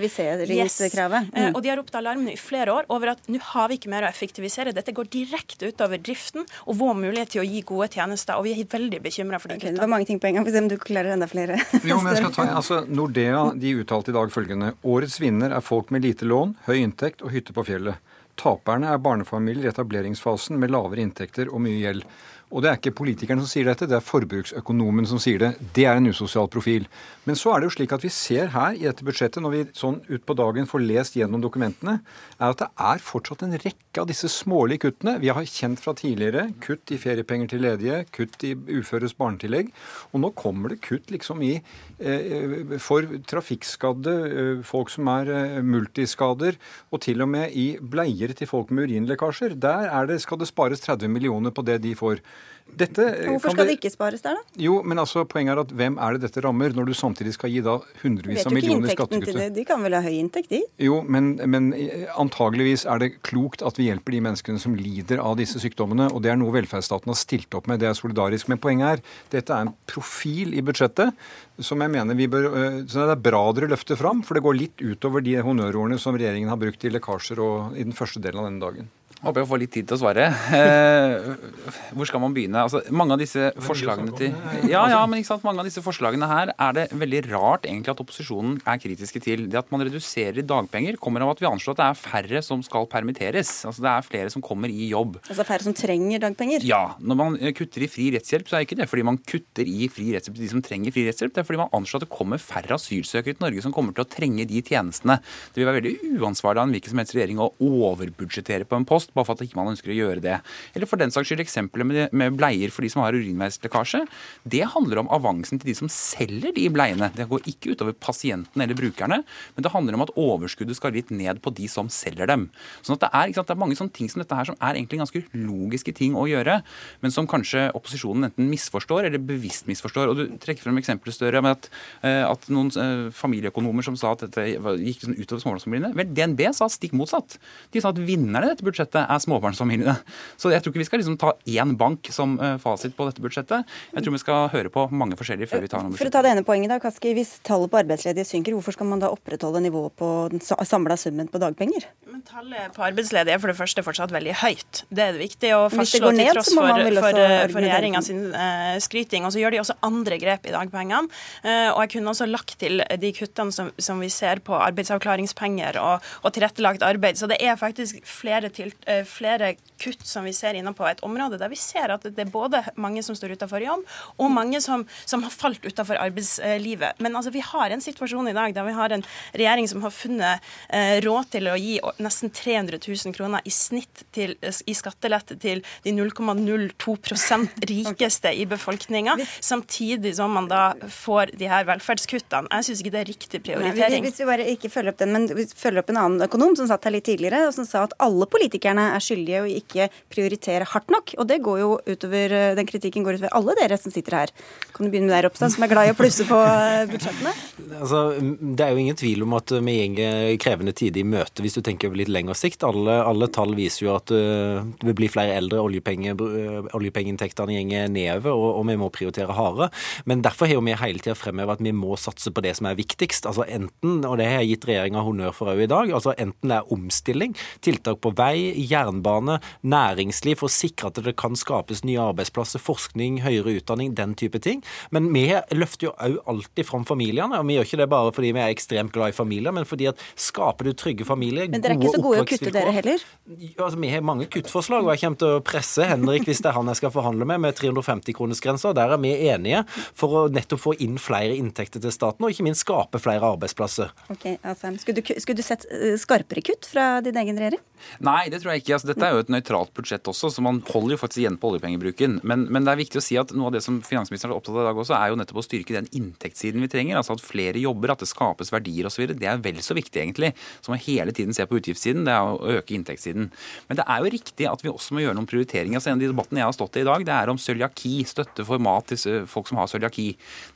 Yes. Mm. Og de har ropt alarm i flere år over at nå har vi ikke mer å effektivisere. Dette går direkte utover driften og vår mulighet til å gi gode tjenester. Og vi er veldig bekymra for de okay, Det var mange ting på en gang. Få se om du klarer enda flere. jo, men jeg skal ta, altså, Nordea de uttalte i dag følgende. Årets vinner er folk med lite lån, høy inntekt og hytte på fjellet. Taperne er barnefamilier i etableringsfasen med lavere inntekter og mye gjeld. Og det er ikke politikerne som sier dette, det er forbruksøkonomen som sier det. Det er en usosial profil. Men så er det jo slik at vi ser her i dette budsjettet, når vi sånn utpå dagen får lest gjennom dokumentene, er at det er fortsatt en rekke av disse smålige kuttene. Vi har kjent fra tidligere kutt i feriepenger til ledige, kutt i uføres barnetillegg. Og nå kommer det kutt liksom i eh, for trafikkskadde, eh, folk som er eh, multiskader, og til og med i bleier til folk med urinlekkasjer. Der det, skal det spares 30 millioner på det de får. Dette eh, Hvorfor skal det ikke spares der, da? Jo, men altså, poenget er at hvem er det dette rammer, når du samtidig skal gi da hundrevis av millioner skattekutt? De kan vel ha høy inntekt, de? Jo, men, men eh, antageligvis er det klokt at vi hjelper de menneskene som lider av disse sykdommene, og det er noe velferdsstaten har stilt opp med. Det er solidarisk. Men poenget er dette er en profil i budsjettet som jeg mener vi bør eh, så Det er bra dere løfter fram, for det går litt utover de honnørordene som regjeringen har brukt i lekkasjer og i den første delen av denne dagen. Håper jeg får litt tid til å svare. Eh, hvor skal man begynne? Altså, mange av disse forslagene til Ja, ja, men ikke sant? Mange av disse forslagene her er det veldig rart egentlig at opposisjonen er kritiske til. Det at man reduserer dagpenger, kommer av at vi anslår at det er færre som skal permitteres. Altså Det er flere som kommer i jobb. Altså færre som trenger dagpenger? Ja. Når man eh, kutter i fri rettshjelp, så er ikke det fordi man kutter i fri rettshjelp til de som trenger fri rettshjelp. Det er fordi man anslår at det kommer færre asylsøkere til Norge som kommer til å trenge de tjenestene. Det vil være veldig uansvarlig av en hvilken som helst regjering å overbudsjettere på en post bare for at ikke man ønsker å gjøre det. Eller for den saks skyld eksempelet med, bleier for de som har urinveislekkasje. Det handler om avansen til de som selger de bleiene. Det går ikke utover pasientene eller brukerne, men det handler om at overskuddet skal litt ned på de som selger dem. Sånn at det er, sant, det er mange sånne ting som dette her som er egentlig ganske logiske ting å gjøre, men som kanskje opposisjonen enten misforstår eller bevisst misforstår. Og Du trekker frem eksempelet Støre med at, eh, at noen eh, familieøkonomer som sa at dette gikk sånn utover småbarnsfamiliene. Vel, DNB sa stikk motsatt. De sa at vinnerne i dette budsjettet er småbarnsfamiliene. Så jeg tror ikke vi skal liksom ta én bank som uh, fasit på dette budsjettet. Jeg tror vi skal høre på mange forskjellige før vi tar noen For å ta det ene poenget da, Kaski, Hvis tallet på arbeidsledige synker, hvorfor skal man da opprettholde nivået på den samla summen på dagpenger? Tallet på arbeidsledige er for det første fortsatt veldig høyt. Det er det viktig å fastslå ned, til tross for, for, for regjeringa sin uh, skryting. Og så gjør de også andre grep i dagpengene. Uh, og jeg kunne også lagt til de kuttene som, som vi ser på arbeidsavklaringspenger og, og tilrettelagt arbeid. Så det er faktisk flere, til, uh, flere kutt som vi ser inne på et område der vi ser at det er både mange som står utenfor jobb, og mange som, som har falt utenfor arbeidslivet. Men altså, vi har en situasjon i dag der vi har en regjering som har funnet eh, råd til å gi nesten 300 000 kroner i snitt til, i skattelette til de 0,02% rikeste i befolkninga, samtidig som man da får de her velferdskuttene. Jeg syns ikke det er riktig prioritering. Nei, hvis vi bare ikke følger opp den, men vi følger opp en annen økonom som satt her litt tidligere, og som sa at alle politikerne er skyldige og ikke prioritere hardt nok. Og det går jo utover, den kritikken går utover alle dere som sitter her. Kan du begynne med deg, Ropstad, som er glad i å plusse på eh, budsjettene? Altså, det er jo ingen tvil om at vi går krevende tider i møte, hvis du tenker over litt lengre sikt. Alle, alle tall viser jo at uh, det vil bli flere eldre, oljepenge, oljepengeinntektene går nedover, og, og, vi må prioritere hardere. Men derfor har vi hele tida fremhevet at vi må satse på det som er viktigst. Altså enten, og det har jeg gitt regjeringa honnør for òg i dag, altså enten det er omstilling, tiltak på vei, jernbane, næringsliv for å sikre at det kan skapes nye arbeidsplasser, forskning, høyere utdanning, den type ting. Men vi løfter jo òg alltid fram familiene. og Vi gjør ikke det bare fordi vi er ekstremt glad i familier, men fordi at skaper du trygge familier, er ikke så gode i å kutte, dere heller? Altså, Vi har mange kuttforslag, og jeg kommer til å presse Henrik hvis det er han jeg skal forhandle med, med 350-kronersgrensa. Der er vi enige for å nettopp få inn flere inntekter til staten, og ikke minst skape flere arbeidsplasser. Ok, Asheim. Skulle du, skulle du sett eh, skarpere kutt fra din egen regjering? Nei, det tror jeg ikke. Altså, dette er jo et nøytralt budsjett også, så man holder jo faktisk igjen på oljepengebruken. Men, men, det er viktig å si at noe av det som finansministeren er opptatt av i dag også, er jo nettopp å styrke den inntektssiden vi trenger. Altså at flere jobber, at det skapes verdier osv. Det er vel så viktig, egentlig, som å hele tiden se på utgiftssiden. Det er å øke inntektssiden. Men det er jo riktig at vi også må gjøre noen prioriteringer. Altså, en av de debattene jeg har stått i i dag, det er om cøliaki, støtte for mat til folk som har cøliaki.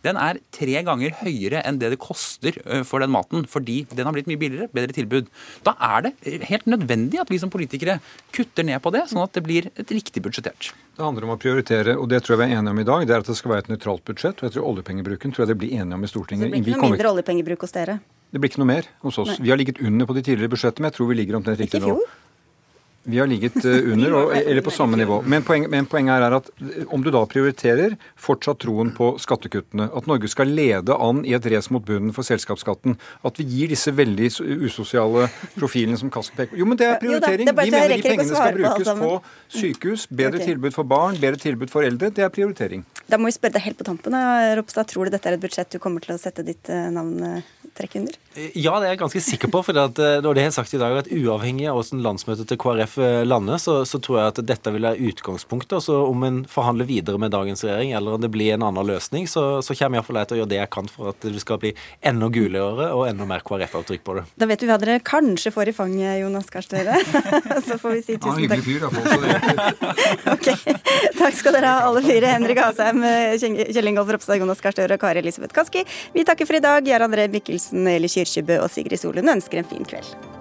Den er tre ganger høyere enn det det koster for den maten, fordi den har blitt mye billigere, bedre tilbud. Da er det helt nødvendig at vi som politikere kutter ned på det, sånn at det blir et riktig budsjettert. Det handler om å prioritere, og det tror jeg vi er enige om i dag. Det er at det skal være et nøytralt budsjett. Og jeg tror oljepengebruken tror jeg det blir enige om i Stortinget. Så det blir ikke noe mindre oljepengebruk hos dere? Det blir ikke noe mer hos oss. Nei. Vi har ligget under på de tidligere budsjettene, men jeg tror vi ligger omtrent riktig nå. Vi har ligget under, og, eller på samme nivå. Men, poeng, men poenget er at om du da prioriterer fortsatt troen på skattekuttene, at Norge skal lede an i et race mot bunnen for selskapsskatten, at vi gir disse veldig usosiale profilene som Kasten peker på Jo, men det er prioritering. Vi mener de pengene skal brukes på sykehus, bedre okay. tilbud for barn, bedre tilbud for eldre. Det er prioritering. Da må vi spørre deg helt på tampen. Ropstad, tror du dette er et budsjett du kommer til å sette ditt navn trekke under? Ja, det er jeg ganske sikker på. For at, var det har jeg sagt i dag, at uavhengig av hvordan landsmøtet til KrF eh, lander, så, så, tror jeg at dette vil være utgangspunktet. Og så om en forhandler videre med dagens regjering, eller om det blir en annen løsning, så, så kommer iallfall jeg til å gjøre det jeg kan for at det skal bli enda gulere og enda mer KrF-avtrykk på det. Da vet vi hva dere kanskje får i fanget, Jonas Gahr Støre. så får vi si tusen takk. Ok. Takk skal dere ha, alle fire. Henrik Asheim, Kjell Ingolf Ropstad, Jonas Gahr Støre og Kari Elisabeth Kaski. Vi takker for i dag. Jar André Mikkelsen, Eli Kyrkjebø og Sigrid Solund ønsker en fin kveld.